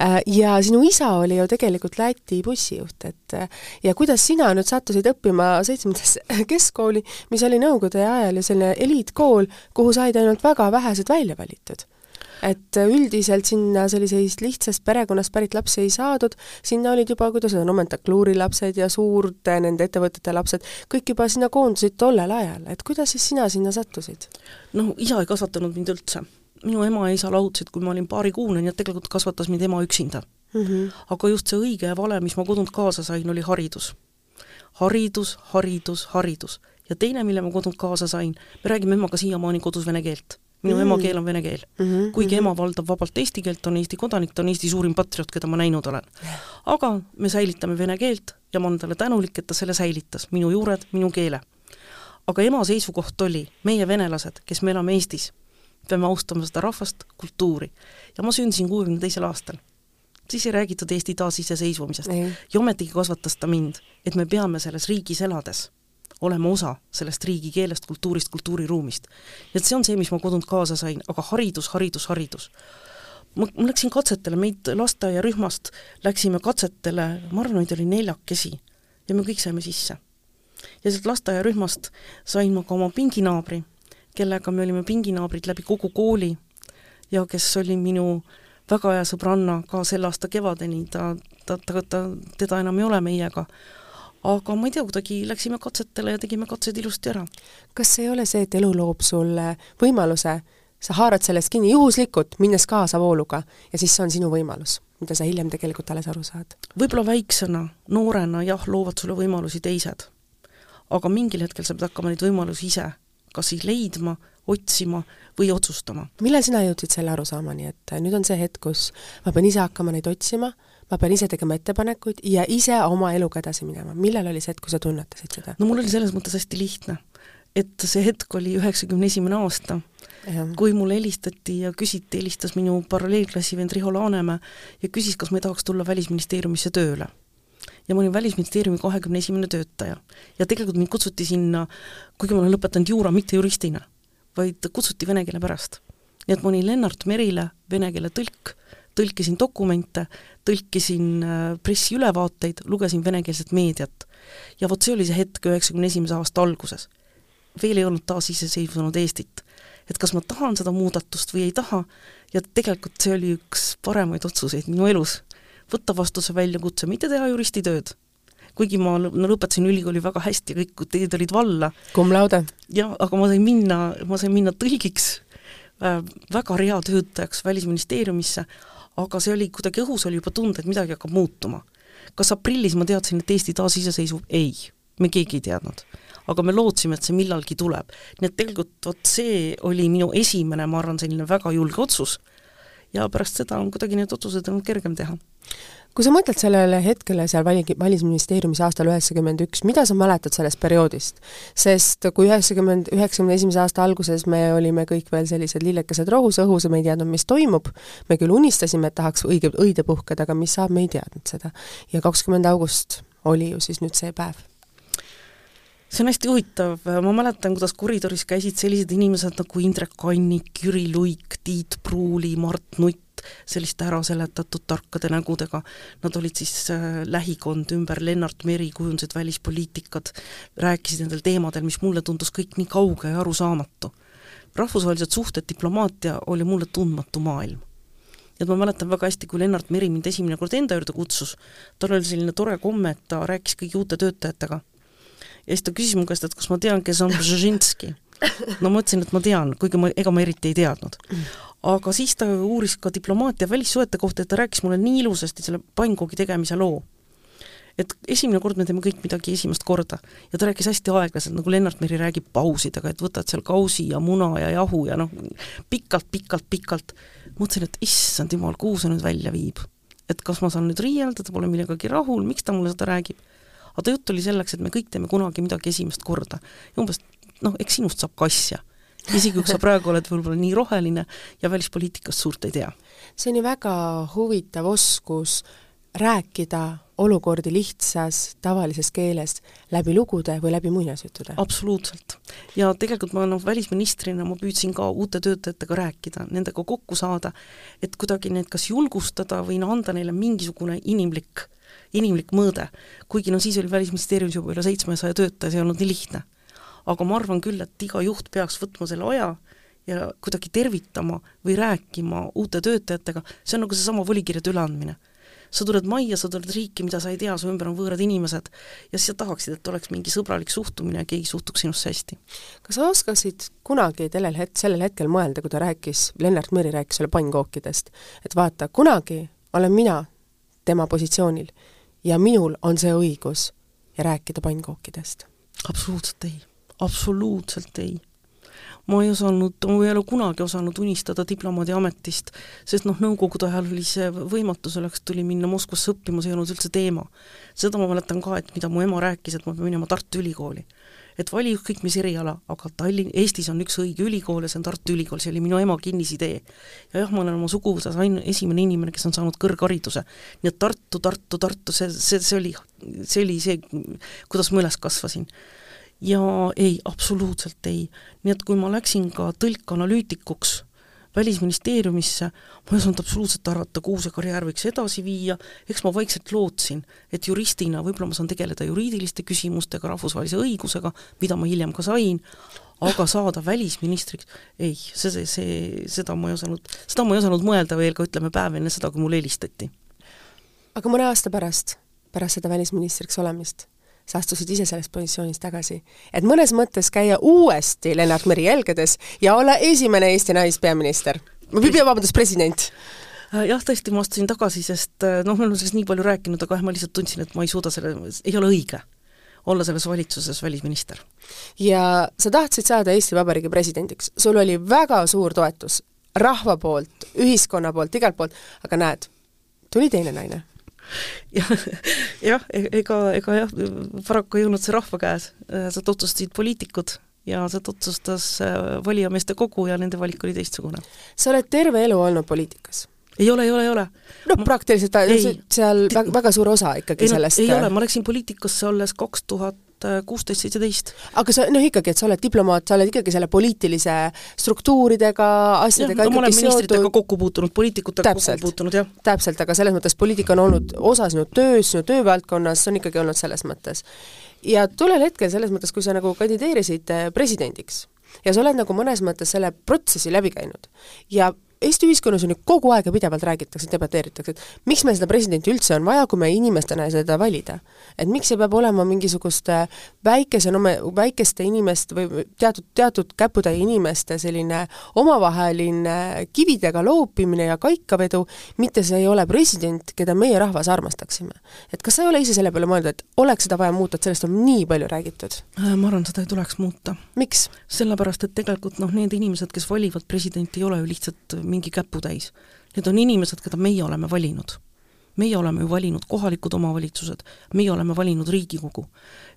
Äh, ja sinu isa oli ju tegelikult Läti bussijuht, et ja kuidas sina nüüd sattusid õppima seitsmendasse keskkooli, mis oli Nõukogude ajal ju selline eliitkool, kuhu said ainult väga vähesed välja välja valitud. et üldiselt sinna sellisest lihtsast perekonnast pärit lapsi ei saadud, sinna olid juba, kuidas öelda, nomentakluuri lapsed ja suurte nende ettevõtete lapsed, kõik juba sinna koondusid tollel ajal, et kuidas siis sina sinna sattusid? noh, isa ei kasvatanud mind üldse. minu ema ja isa lahutasid, kui ma olin paarikuune, nii et tegelikult kasvatas mind ema üksinda mm. -hmm. aga just see õige ja vale, mis ma kodunt kaasa sain, oli haridus. haridus, haridus, haridus. ja teine, mille ma kodunt kaasa sain, me räägime emaga siiamaani kodus vene keelt minu mm. emakeel on vene keel mm. -hmm. kuigi -hmm. ema valdab vabalt eesti keelt, on Eesti kodanik, ta on Eesti suurim patrioot, keda ma näinud olen. aga me säilitame vene keelt ja ma olen talle tänulik, et ta selle säilitas, minu juured, minu keele. aga ema seisukoht oli, meie venelased, kes me elame Eestis, peame austama seda rahvast, kultuuri. ja ma sündisin kuuekümne teisel aastal siis ei räägitud Eesti taasiseseisvumisest ja ometigi kasvatas ta mind, et me peame selles riigis elades olema osa sellest riigikeelest, kultuurist, kultuuriruumist. et see on see, mis ma kodunt kaasa sain, aga haridus, haridus, haridus. ma, ma läksin katsetele, meid lasteaiarühmast läksime katsetele, ma arvan, meid oli neljakesi ja me kõik saime sisse. ja sealt lasteaiarühmast sain ma ka oma pinginaabri, kellega me olime pinginaabrid läbi kogu kooli ja kes oli minu väga hea sõbranna ka selle aasta kevadeni, ta, ta, ta, ta, teda enam ei ole meiega aga ma ei tea, kuidagi läksime katsetele ja tegime katsed ilusti ära. kas ei ole see, et elu loob sulle võimaluse, sa haarad sellest kinni juhuslikult, minnes kaasa vooluga, ja siis see on sinu võimalus, mida sa hiljem tegelikult alles aru saad? võib-olla väiksena, noorena jah, loovad sulle võimalusi teised. aga mingil hetkel sa pead hakkama neid võimalusi ise kas siis leidma, otsima või otsustama. millal sina jõudsid selle arusaamani, et nüüd on see hetk, kus ma pean ise hakkama neid otsima, ma pean ise tegema ettepanekuid ja ise oma eluga edasi minema, millal oli see hetk, kui sa tunnetasid seda? no mul oli selles mõttes hästi lihtne, et see hetk oli üheksakümne esimene aasta, kui mulle helistati ja küsiti, helistas minu paralleelklassi vend Riho Laanemäe ja küsis, kas ma ei tahaks tulla Välisministeeriumisse tööle ja ma olin Välisministeeriumi kahekümne esimene töötaja. ja tegelikult mind kutsuti sinna, kuigi ma olen lõpetanud juura mitte juristina, vaid kutsuti vene keele pärast. nii et ma olin Lennart Merile vene keele tõlk, tõlkisin dokumente, tõlkisin äh, pressiülevaateid, lugesin venekeelset meediat. ja vot see oli see hetk üheksakümne esimese aasta alguses. veel ei olnud taasiseseisvunud Eestit. et kas ma tahan seda muudatust või ei taha, ja tegelikult see oli üks paremaid otsuseid minu elus, võtta vastu see väljakutse, mitte teha juristitööd kuigi ma lõpetasin ülikooli väga hästi, kõik teed olid valla. cum laude? jah, aga ma sain minna, ma sain minna tõlgiks äh,, väga reatöötajaks Välisministeeriumisse, aga see oli kuidagi õhus, oli juba tunda, et midagi hakkab muutuma. kas aprillis ma teadsin, et Eesti taasiseseisvub? ei, me keegi ei teadnud. aga me lootsime, et see millalgi tuleb. nii et tegelikult vot see oli minu esimene, ma arvan, selline väga julge otsus ja pärast seda on kuidagi need otsused olnud kergem teha kui sa mõtled sellele hetkele seal vali-, Välisministeeriumis aastal üheksakümmend üks, mida sa mäletad sellest perioodist? sest kui üheksakümmend, üheksakümne esimese aasta alguses me olime kõik veel sellised lillekesed rohus õhus ja me ei teadnud, mis toimub, me küll unistasime, et tahaks õige, õide puhkeda, aga mis saab, me ei teadnud seda. ja kakskümmend august oli ju siis nüüd see päev see on hästi huvitav, ma mäletan, kuidas koridoris käisid sellised inimesed nagu Indrek Kannik, Jüri Luik, Tiit Pruuli, Mart Nutt, selliste äraseletatud tarkade nägudega, nad olid siis äh, lähikond ümber Lennart Meri, kujundasid välispoliitikat, rääkisid nendel teemadel, mis mulle tundus kõik nii kauge ja arusaamatu. rahvusvahelised suhted, diplomaatia oli mulle tundmatu maailm et ma mäletan väga hästi, kui Lennart Meri mind esimene kord enda juurde kutsus, tal oli selline tore komme, et ta rääkis kõigi uute töötajatega ja siis ta küsis mu käest, et kas ma tean, kes on Bžežinski. no ma ütlesin, et ma tean, kuigi ma, ega ma eriti ei teadnud. Aga siis ta uuris ka diplomaatia välissuhete kohta, et ta rääkis mulle nii ilusasti selle pannkoogi tegemise loo. et esimene kord me teeme kõik midagi esimest korda ja ta rääkis hästi aeglaselt, nagu Lennart Meri räägib pausidega, et võtad seal kausi ja muna ja jahu ja noh, pikalt-pikalt-pikalt, mõtlesin, et issand jumal, kuhu see nüüd välja viib. et kas ma saan nüüd riielda, ta pole millegagi rahul, miks ta mulle seda räägib aga jutt oli selleks, et me kõik teeme kunagi midagi esimest korda. ja umbes noh, eks sinust saab kassja. Isegi kui sa praegu oled võib-olla nii roheline ja välispoliitikast suurt ei tea. see on ju väga huvitav oskus rääkida olukordi lihtsas tavalises keeles läbi lugude või läbi muinasjuttude? absoluutselt. ja tegelikult ma noh, välisministrina ma püüdsin ka uute töötajatega rääkida, nendega kokku saada, et kuidagi neid kas julgustada või no anda neile mingisugune inimlik inimlik mõõde. kuigi no siis oli Välisministeeriumis juba üle seitsmesaja töötaja, see ei olnud nii lihtne. Aga ma arvan küll, et iga juht peaks võtma selle aja ja kuidagi tervitama või rääkima uute töötajatega, see on nagu seesama volikirjade üleandmine. sa tuled majja, sa tuled riiki, mida sa ei tea, su ümber on võõrad inimesed ja siis sa tahaksid, et oleks mingi sõbralik suhtumine ja keegi suhtuks sinusse hästi. kas sa oskasid kunagi sellel het-, sellel hetkel mõelda, kui ta rääkis, Lennart Meri rääkis sulle pannkookidest, et vaata, kunagi olen mina tema positsioonil ja minul on see õigus ja rääkida pannkookidest. absoluutselt ei, absoluutselt ei. ma ei osanud, ma ei ole kunagi osanud unistada diplomaadi ametist, sest noh, nõukogude ajal oli see võimatu, selleks tuli minna Moskvasse õppima, see ei olnud üldse teema. seda ma mäletan ka, et mida mu ema rääkis, et ma pean minema Tartu Ülikooli et vali ükskõik mis eriala, aga Tallinn, Eestis on üks õige ülikool ja see on Tartu Ülikool, see oli minu ema kinnisidee. ja jah, ma olen oma suguvõsas ainu-, esimene inimene, kes on saanud kõrghariduse. nii et Tartu, Tartu, Tartu, see, see, see oli, see oli see, kuidas ma üles kasvasin ja ei, absoluutselt ei. nii et kui ma läksin ka tõlkanalüütikuks, Välisministeeriumisse, ma ei osanud absoluutselt arvata, kuhu see karjäär võiks edasi viia, eks ma vaikselt lootsin, et juristina võib-olla ma saan tegeleda juriidiliste küsimustega, rahvusvahelise õigusega, mida ma hiljem ka sain, aga saada välisministriks, ei, see, see, see, seda ma ei osanud, seda ma ei osanud mõelda veel ka ütleme päev enne seda, kui mulle helistati. aga mõne aasta pärast, pärast seda välisministriks olemist sa astusid ise sellest positsioonist tagasi. et mõnes mõttes käia uuesti Lennart Meri jälgedes ja olla esimene Eesti naispeaminister, vabandust, president. Äh, jah, tõesti, ma astusin tagasi, sest äh, noh, me oleme sellest nii palju rääkinud, aga jah, ma lihtsalt tundsin, et ma ei suuda selle, ei ole õige olla selles valitsuses välisminister. ja sa tahtsid saada Eesti Vabariigi presidendiks, sul oli väga suur toetus rahva poolt, ühiskonna poolt, igalt poolt, aga näed, tuli teine naine jah, e-, ega, ega jah, paraku ei olnud see rahva käes, seda otsustasid poliitikud ja seda otsustas äh, valijameeste kogu ja nende valik oli teistsugune. sa oled terve elu olnud poliitikas? ei ole, ei ole, ei ole. no praktiliselt ei, seal väga, väga suur osa ikkagi ei, sellest ei ole, ma läksin poliitikasse alles kaks tuhat tuhat kuusteist, seitseteist. aga sa, noh ikkagi, et sa oled diplomaat, sa oled ikkagi selle poliitilise struktuuridega, asjadega ja, no, ma olen ministritega kokku puutunud, poliitikutega kokku puutunud, jah. täpselt, aga selles mõttes poliitika on olnud osa sinu töös, sinu töövaldkonnas, see on ikkagi olnud selles mõttes. ja tollel hetkel selles mõttes, kui sa nagu kandideerisid eh, presidendiks, ja sa oled nagu mõnes mõttes selle protsessi läbi käinud ja Eesti ühiskonnas on ju kogu aeg ja pidevalt räägitakse, debateeritakse, et miks meil seda presidenti üldse on vaja, kui me inimestena ei saa teda valida. et miks see peab olema mingisuguste väikese, no väikeste inimeste või teatud, teatud käputäie inimeste selline omavaheline kividega loopimine ja kaikavedu, mitte see ei ole president, keda meie rahvas armastaksime. et kas sa ei ole ise selle peale mõelnud, et oleks seda vaja muuta, et sellest on nii palju räägitud? Äh, ma arvan, seda ei tuleks muuta. miks? sellepärast, et tegelikult noh, need inimesed, kes valivad presidenti, ei ole ju lihtsalt mingi käputäis. Need on inimesed, keda meie oleme valinud. meie oleme ju valinud kohalikud omavalitsused, meie oleme valinud Riigikogu.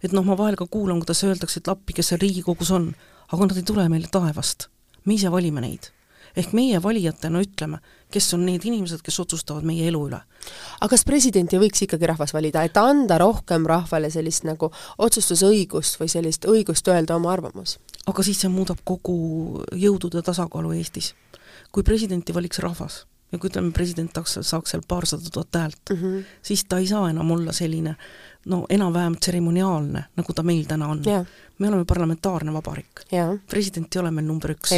et noh, ma vahel ka kuulan, kuidas öeldakse, et appi, kes seal Riigikogus on, aga nad ei tule meile taevast. me ise valime neid ehk meie valijatena ütleme, kes on need inimesed, kes otsustavad meie elu üle. aga kas presidenti võiks ikkagi rahvas valida, et anda rohkem rahvale sellist nagu otsustusõigust või sellist õigust öelda oma arvamus? aga siis see muudab kogu jõudude tasakaalu Eestis. Kui presidenti valiks rahvas ja kui ütleme, president saaks, saaks seal paarsada tuhat häält mm, -hmm. siis ta ei saa enam olla selline no enam-vähem tseremoniaalne, nagu ta meil täna on yeah me oleme parlamentaarne vabariik. president ei ole meil number üks.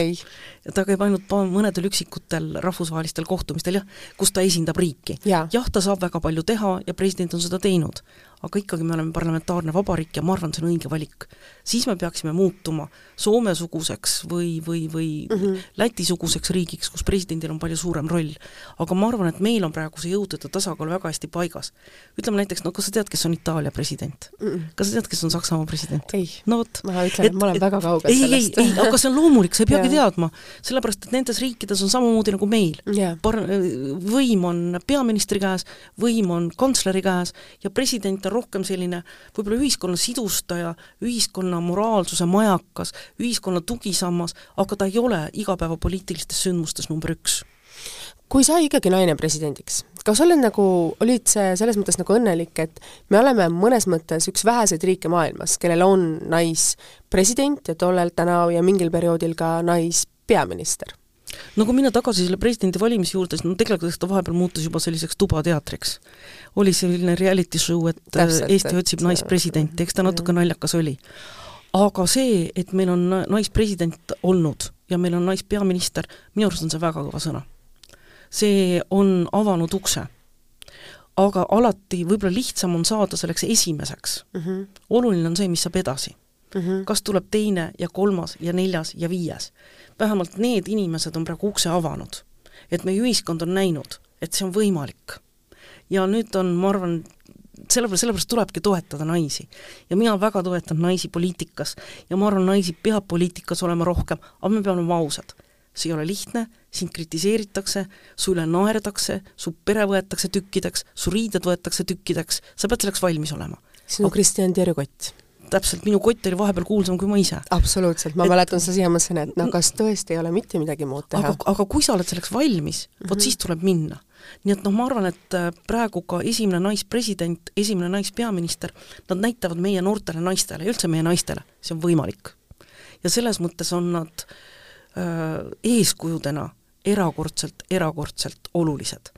ja ta käib ainult mõnedel üksikutel rahvusvahelistel kohtumistel, jah, kus ta esindab riiki ja.. jah, ta saab väga palju teha ja president on seda teinud, aga ikkagi me oleme parlamentaarne vabariik ja ma arvan, see on õige valik. siis me peaksime muutuma Soome-suguseks või, või, või mm -hmm. Läti-suguseks riigiks, kus presidendil on palju suurem roll. aga ma arvan, et meil on praegu see jõudude tasakaal väga hästi paigas. ütleme näiteks, no kas sa tead, kes on Itaalia president mm? -mm. kas sa tead, kes on Saksamaa president? no vot, ma ütlen, et ma olen väga kaugel ei, sellest. ei, ei, aga see on loomulik, sa ei peagi teadma, sellepärast et nendes riikides on samamoodi nagu meil yeah.. Par-, võim on peaministri käes, võim on kantsleri käes ja president on rohkem selline võib-olla ühiskonna sidustaja, ühiskonna moraalsuse majakas, ühiskonna tugisammas, aga ta ei ole igapäevapoliitilistes sündmustes number üks kui sai ikkagi naine presidendiks, kas oled nagu, olid see selles mõttes nagu õnnelik, et me oleme mõnes mõttes üks väheseid riike maailmas, kellel on naispresident ja tollel täna ja mingil perioodil ka naispeaminister? no kui minna tagasi selle presidendi valimise juurde, siis no tegelikult ta vahepeal muutus juba selliseks tubateatriks. oli selline reality show, et Täpselt, Eesti otsib naispresidenti, eks ta natuke naljakas oli. aga see, et meil on naispresident olnud ja meil on naispeaminister, minu arust on see väga kõva sõna see on avanud ukse. aga alati võib-olla lihtsam on saada selleks esimeseks mm. -hmm. oluline on see, mis saab edasi mm. -hmm. kas tuleb teine ja kolmas ja neljas ja viies. vähemalt need inimesed on praegu ukse avanud. et meie ühiskond on näinud, et see on võimalik. ja nüüd on, ma arvan, sellepärast, sellepärast tulebki toetada naisi. ja mina väga toetan naisi poliitikas ja ma arvan, naisi peab poliitikas olema rohkem, aga me peame olema ausad see ei ole lihtne, sind kritiseeritakse, su üle naerdakse, su pere võetakse tükkideks, su riided võetakse tükkideks, sa pead selleks valmis olema. sinu aga... Kristjan Terju kott. täpselt, minu kott oli vahepeal kuulsam kui ma ise. absoluutselt, ma et... mäletan seda siia, mõtlesin, et no kas tõesti ei ole mitte midagi muud teha. aga, aga kui sa oled selleks valmis, vot mm -hmm. siis tuleb minna. nii et noh, ma arvan, et äh, praegu ka esimene naispresident, esimene naispeaminister, nad näitavad meie noortele naistele ja üldse meie naistele, see on võimalik. ja selles mõttes on nad Äh, eeskujudena erakordselt, erakordselt olulised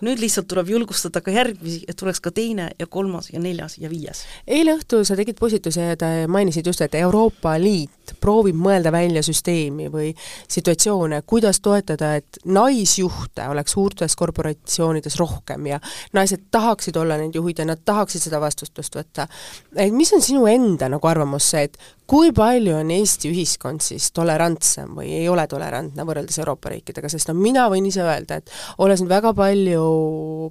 nüüd lihtsalt tuleb julgustada ka järgmisi, et tuleks ka teine ja kolmas ja neljas ja viies. eile õhtul sa tegid postituse ja mainisid just, et Euroopa Liit proovib mõelda välja süsteemi või situatsioone, kuidas toetada, et naisjuhte oleks suurtes korporatsioonides rohkem ja naised tahaksid olla need juhid ja nad tahaksid seda vastutust võtta. et mis on sinu enda nagu arvamus see, et kui palju on Eesti ühiskond siis tolerantsem või ei ole tolerantne võrreldes Euroopa riikidega, sest no mina võin ise öelda, et olles nüüd väga palju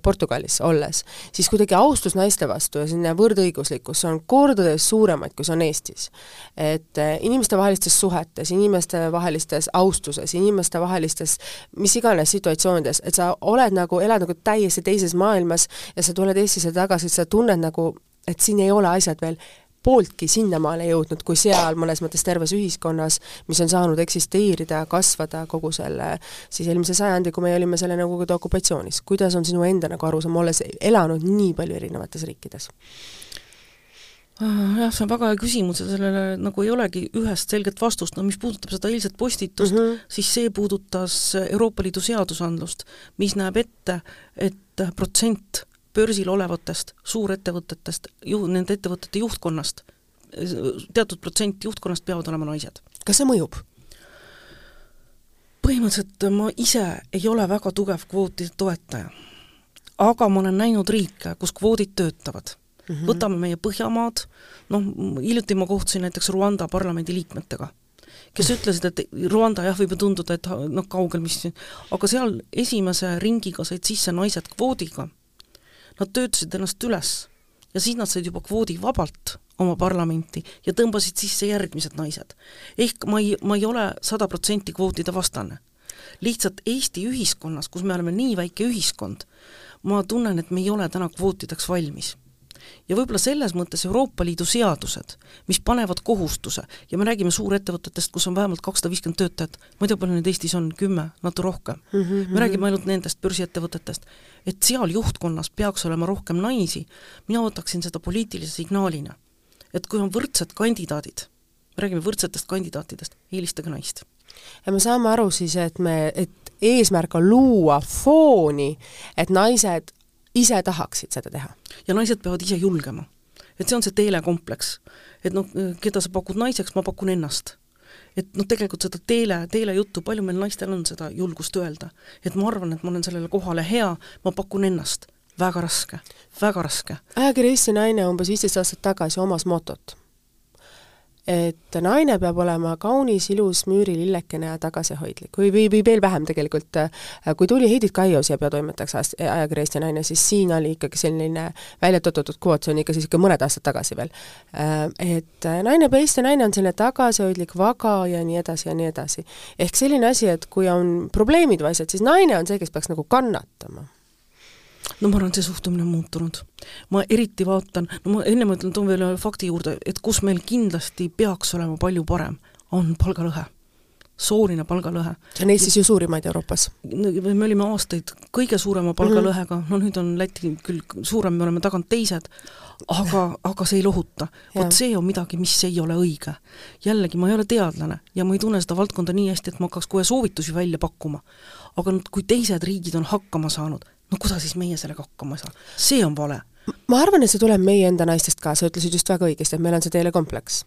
Portugalis olles, siis kuidagi austus naiste vastu ja selline võrdõiguslikkus on kordades suuremaid, kui see on Eestis. et eh, inimestevahelistes suhetes, inimestevahelistes austuses, inimestevahelistes mis iganes situatsioonides, et sa oled nagu, elad nagu täiesti teises maailmas ja sa tuled Eestisse tagasi, sa tunned nagu, et siin ei ole asjad veel pooltki sinnamaale jõudnud, kui seal mõnes mõttes terves ühiskonnas, mis on saanud eksisteerida, kasvada kogu selle siis eelmise sajandi, kui me olime selle Nõukogude okupatsioonis. kuidas on sinu enda nagu arusaam, olles elanud nii palju erinevates riikides? Ah, jah, see on väga hea küsimus ja sellele nagu ei olegi ühest selget vastust, no mis puudutab seda eilset postitust mm, -hmm. siis see puudutas Euroopa Liidu seadusandlust, mis näeb ette, et protsent börsil olevatest suurettevõtetest, ju-, nende ettevõtete juhtkonnast, teatud protsent juhtkonnast peavad olema naised. kas see mõjub? põhimõtteliselt ma ise ei ole väga tugev kvootide toetaja. aga ma olen näinud riike, kus kvoodid töötavad mm. -hmm. võtame meie Põhjamaad, noh, hiljuti ma kohtusin näiteks Rwanda parlamendi liikmetega, kes ütlesid, et Rwanda jah, võib ju tunduda, et noh, kaugel mis, aga seal esimese ringiga said sisse naised kvoodiga Nad töötasid ennast üles ja siis nad said juba kvoodi vabalt oma parlamenti ja tõmbasid sisse järgmised naised. ehk ma ei, ma ei ole sada protsenti kvootide vastane. lihtsalt Eesti ühiskonnas, kus me oleme nii väike ühiskond, ma tunnen, et me ei ole täna kvootideks valmis ja võib-olla selles mõttes Euroopa Liidu seadused, mis panevad kohustuse ja me räägime suurettevõtetest, kus on vähemalt kakssada viiskümmend töötajat, ma ei tea, palju neid Eestis on, kümme, natuke rohkem mm. -hmm. me räägime ainult nendest börsiettevõtetest. et seal juhtkonnas peaks olema rohkem naisi, mina võtaksin seda poliitilise signaalina. et kui on võrdsed kandidaadid, me räägime võrdsetest kandidaatidest, eelistage naist. ja me saame aru siis, et me, et eesmärk on luua fooni, et naised ise tahaksid seda teha. ja naised peavad ise julgema. et see on see teelekompleks. et noh, keda sa pakud naiseks, ma pakun ennast. et noh, tegelikult seda teele, teelejuttu, palju meil naistel on seda julgust öelda. et ma arvan, et ma olen sellele kohale hea, ma pakun ennast. väga raske, väga raske. ajakiri Eesti Naine umbes viisteist aastat tagasi omas motot et naine peab olema kaunis, ilus müürilillekene ja tagasihoidlik või, või, või veel vähem tegelikult, äh, kui tuli Heidit Kaio siia peatoimetajaks ajakirja Eesti Naine, siis siin oli ikkagi selline välja töötatud kvoot, see on ikka siis ikka mõned aastad tagasi veel. Äh, et äh, naine, Eesti naine on selline tagasihoidlik, vaga ja nii edasi ja nii edasi. ehk selline asi, et kui on probleemid või asjad, siis naine on see, kes peaks nagu kannatama no ma arvan, et see suhtumine on muutunud. ma eriti vaatan, no ma enne ma ütlen, toon veel ühe fakti juurde, et kus meil kindlasti peaks olema palju parem, on palgalõhe. sooline palgalõhe. see on Eestis ju suurimaid Euroopas. me olime aastaid kõige suurema palgalõhega mm, -hmm. no nüüd on Läti küll suurem, me oleme tagant teised, aga, aga see ei lohuta. vot see on midagi, mis ei ole õige. jällegi, ma ei ole teadlane ja ma ei tunne seda valdkonda nii hästi, et ma hakkaks kohe soovitusi välja pakkuma. aga nüüd, kui teised riigid on hakkama saanud, no kuidas siis meie sellega hakkama ei saa? see on vale ma arvan, et see tuleb meie enda naistest ka, sa ütlesid just väga õigesti, et meil on see teelekompleks.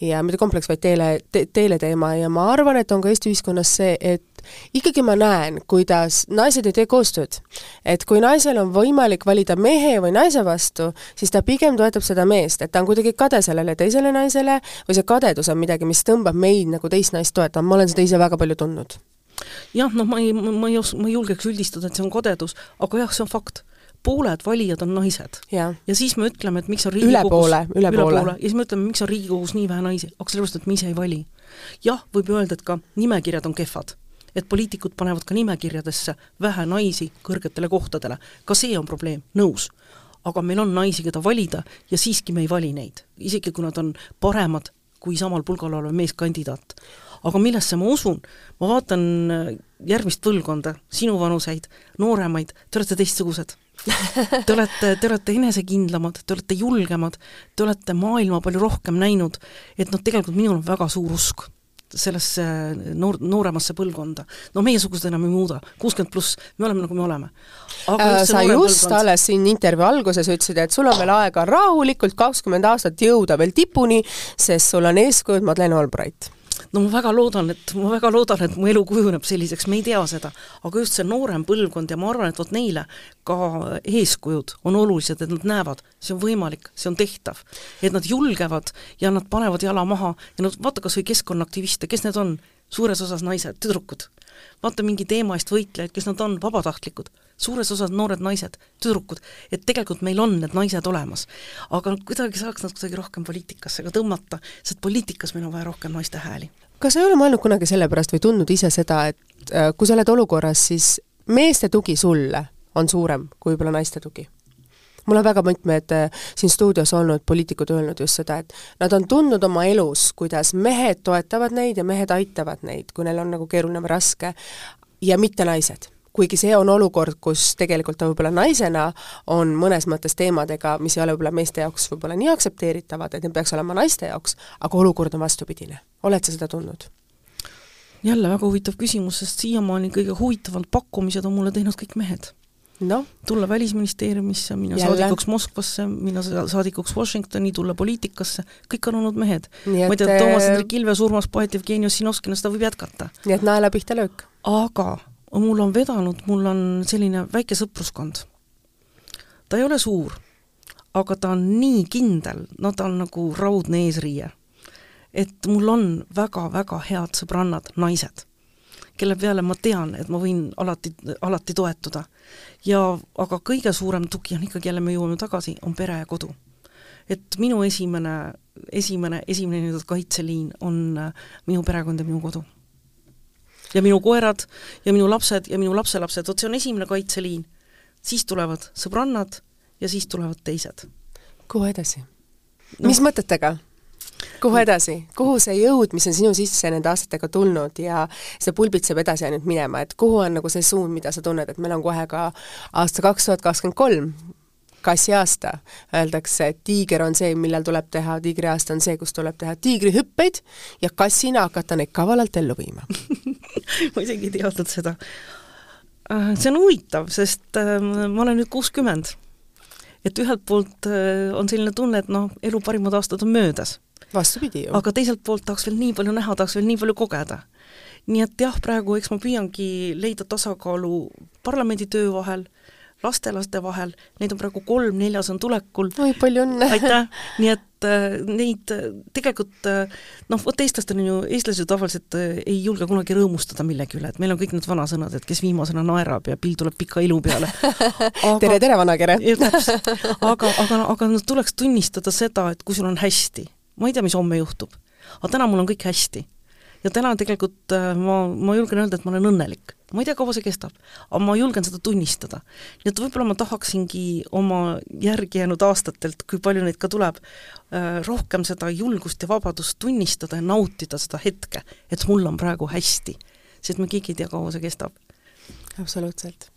ja mitte kompleks, vaid teele te,, teeleteema ja ma arvan, et on ka Eesti ühiskonnas see, et ikkagi ma näen, kuidas naised ei tee koostööd. et kui naisel on võimalik valida mehe või naise vastu, siis ta pigem toetab seda meest, et ta on kuidagi kade sellele teisele naisele või see kadedus on midagi, mis tõmbab meid nagu teist naist toetama, ma olen seda ise väga palju tundnud jah, noh, ma ei, ma ei os-, ma ei julgeks üldistada, et see on kadedus, aga jah, see on fakt. pooled valijad on naised. ja siis me ütleme, et miks on Riigikogus üle poole, üle poole. ja siis me ütleme, miks on Riigikogus nii vähe naisi, aga sellepärast, et me ise ei vali. jah, võib öelda, et ka nimekirjad on kehvad. et poliitikud panevad ka nimekirjadesse vähe naisi kõrgetele kohtadele, ka see on probleem, nõus aga meil on naisi, keda valida ja siiski me ei vali neid, isegi kui nad on paremad kui samal pulgal olev meeskandidaat aga millesse ma usun, ma vaatan äh, järgmist põlvkonda, sinuvanuseid, nooremaid, te olete teistsugused. Te olete, te olete enesekindlamad, te olete julgemad, te olete maailma palju rohkem näinud, et noh, tegelikult minul on väga suur usk sellesse noor, nooremasse põlvkonda. no meiesugused enam ei muuda, kuuskümmend pluss, me oleme nagu me oleme. Äh, sa just põlvkond... alles siin intervjuu alguses ütlesid, et sul on veel aega rahulikult kakskümmend aastat jõuda veel tipuni, sest sul on eeskujud Madeleine Albright no ma väga loodan, et, ma väga loodan, et mu elu kujuneb selliseks, me ei tea seda. aga just see noorem põlvkond ja ma arvan, et vot neile ka eeskujud on olulised, et nad näevad, see on võimalik, see on tehtav. et nad julgevad ja nad panevad jala maha ja nad, vaata kas või keskkonnaaktiviste, kes need on? suures osas naised, tüdrukud. vaata mingi teema eest võitlejaid, kes nad on, vabatahtlikud suures osas noored naised, tüdrukud, et tegelikult meil on need naised olemas. aga kuidagi saaks nad kuidagi rohkem poliitikasse ka tõmmata, sest poliitikas meil on vaja rohkem naiste hääli. kas sa ei ole mõelnud kunagi selle pärast või tundnud ise seda, et äh, kui sa oled olukorras, siis meeste tugi sulle on suurem kui võib-olla naiste tugi? mul on väga mitmed äh, siin stuudios olnud poliitikud öelnud just seda, et nad on tundnud oma elus, kuidas mehed toetavad neid ja mehed aitavad neid, kui neil on nagu keeruline või raske, ja mitte naised kuigi see on olukord, kus tegelikult ta võib-olla naisena on mõnes mõttes teemadega, mis ei ole võib-olla meeste jaoks võib-olla nii aktsepteeritavad, et need peaks olema naiste jaoks, aga olukord on vastupidine. oled sa seda tundnud? jälle väga huvitav küsimus, sest siiamaani kõige huvitavamad pakkumised on mulle teinud kõik mehed no. tulla Välisministeeriumisse, minna Jälle. saadikuks Moskvasse, minna saadikuks Washingtoni, tulla poliitikasse, kõik on olnud mehed. ma ei tea, Toomas Hendrik Ilves, Urmas Paet, Jevgeni Ossinovskina, seda võib jätkata. nii et naela pihta löök. aga mul on vedanud, mul on selline väike sõpruskond. ta ei ole suur, aga ta on nii kindel, no ta on nagu raudne eesriie. et mul on väga-väga head sõbrannad, naised, kelle peale ma tean, et ma võin alati, alati toetuda. ja aga kõige suurem tugi on ikkagi, jälle me jõuame tagasi, on pere ja kodu. et minu esimene, esimene, esimene nii-öelda kaitseliin on äh, minu perekond ja minu kodu ja minu koerad ja minu lapsed ja minu lapselapsed, vot see on esimene kaitseliin. siis tulevad sõbrannad ja siis tulevad teised. kuhu edasi no.? mis mõtetega? kuhu edasi, kuhu see jõud, mis on sinu sisse nende aastatega tulnud ja see pulbitseb edasi ainult minema, et kuhu on nagu see suund, mida sa tunned, et meil on kohe ka aasta kaks tuhat kakskümmend kolm, kassi aasta. Öeldakse, et tiiger on see, millal tuleb teha, tiigriaasta on see, kus tuleb teha tiigrihüppeid ja kassina hakata neid kavalalt ellu viima ma isegi ei teadnud seda. Äh, see on huvitav, sest äh, ma olen nüüd kuuskümmend. et ühelt poolt äh, on selline tunne, et noh, elu parimad aastad on möödas vastupidi ju. aga teiselt poolt tahaks veel nii palju näha, tahaks veel nii palju kogeda. nii et jah, praegu eks ma püüangi leida tasakaalu parlamendi töö vahel, lastelaste vahel, neid on praegu kolm, neljas on tulekul. oi, palju õnne! aitäh, nii et äh, neid äh, tegelikult äh, noh, vot eestlastel on ju, eestlased tavaliselt äh, ei julge kunagi rõõmustada millegi üle, et meil on kõik need vanasõnad, et kes viimasena naerab ja pill tuleb pika ilu peale tere, tere, vanakere! aga, aga, aga no tuleks tunnistada seda, et kui sul on hästi, ma ei tea, mis homme juhtub. aga täna mul on kõik hästi. ja täna tegelikult äh, ma, ma julgen öelda, et ma olen õnnelik. Ma ei tea, kaua see kestab, aga ma julgen seda tunnistada. nii et võib-olla ma tahaksingi oma järgi jäänud aastatelt, kui palju neid ka tuleb, äh, rohkem seda julgust ja vabadust tunnistada ja nautida seda hetke, et mul on praegu hästi. sest me keegi ei tea, kaua see kestab. absoluutselt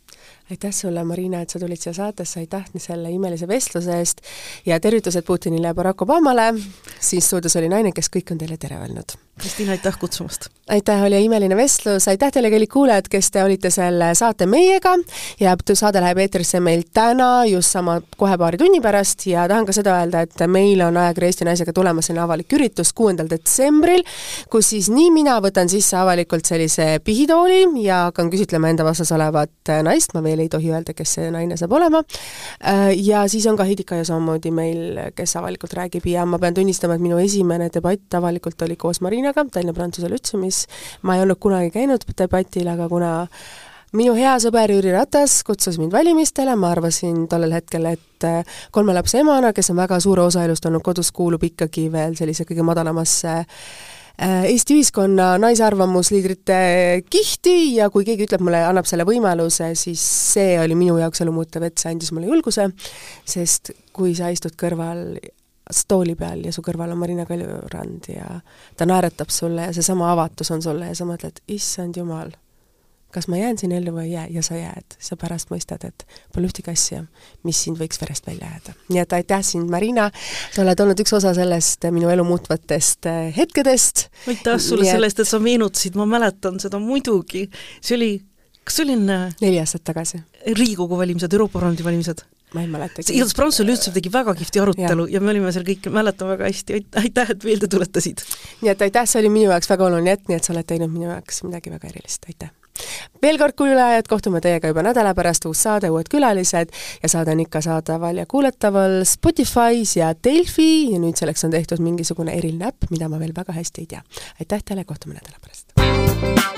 aitäh sulle, Marina, et sa tulid siia saatesse, aitäh selle imelise vestluse eest ja tervitused Putinile ja Barack Obamale, siin stuudios oli naine, kes kõik on teile tere öelnud. Kristina, aitäh kutsumast! aitäh, oli imeline vestlus, aitäh teile, kallid kuulajad, kes te olite selle saate meiega. Ja saade läheb eetrisse meil täna just sama, kohe paari tunni pärast. Ja tahan ka seda öelda, et meil on ajakirja Eesti Naisega tulemas selline avalik üritus kuuendal detsembril, kus siis nii mina võtan sisse avalikult sellise pihitooli ja hakkan küsitlema enda vastas olevat naist, ma veel ei tohi öelda, kes see naine saab olema, ja siis on ka Heidi Kaia samamoodi meil, kes avalikult räägib. Ja ma pean tunnistama, et minu esimene debatt avalikult oli koos Marinaga Tallinna Prantsuse Lütseumis, ma ei olnud kunagi käinud debatil, aga kuna minu hea sõber Jüri Ratas kutsus mind valimistele, ma arvasin tollel hetkel, et äh, kolme lapse emana, kes on väga suure osa elust olnud kodus, kuulub ikkagi veel sellise kõige madalamasse äh, Eesti ühiskonna naisarvamusliidrite kihti ja kui keegi ütleb mulle, annab selle võimaluse, siis see oli minu jaoks elumuutev, et see andis mulle julguse, sest kui sa istud kõrval tooli peal ja su kõrval on Marina Kaljurand ja ta naeratab sulle ja seesama avatus on sulle ja sa mõtled, issand jumal, kas ma jään siin ellu või ei jää ja sa jääd, sa pärast mõistad, et pole ühtegi asja, mis sind võiks verest välja jääda. nii et aitäh sind, Marina, sa oled olnud üks osa sellest minu elu muutvatest eh, hetkedest. aitäh sulle et... selle eest, et sa meenutasid, ma mäletan seda muidugi, see oli, kas see oli enne neli aastat tagasi? Riigikogu valimised, Euroopa Parlamendi valimised ma ei mäletagi. igatahes Prantsuse üldse tegi väga kihvti arutelu ja. ja me olime seal kõik, mäletan väga hästi, aitäh, et meelde tuletasid! nii et aitäh, see oli minu jaoks väga oluline hetk, nii et sa oled teinud minu jaoks midagi väga erilist, aitäh! veel kord, kuulajad, kohtume teiega juba nädala pärast, uus saade, uued külalised ja saade on ikka saadaval ja kuulataval Spotify's ja Delfi ja nüüd selleks on tehtud mingisugune eriline äpp, mida ma veel väga hästi ei tea. aitäh teile, kohtume nädala pärast!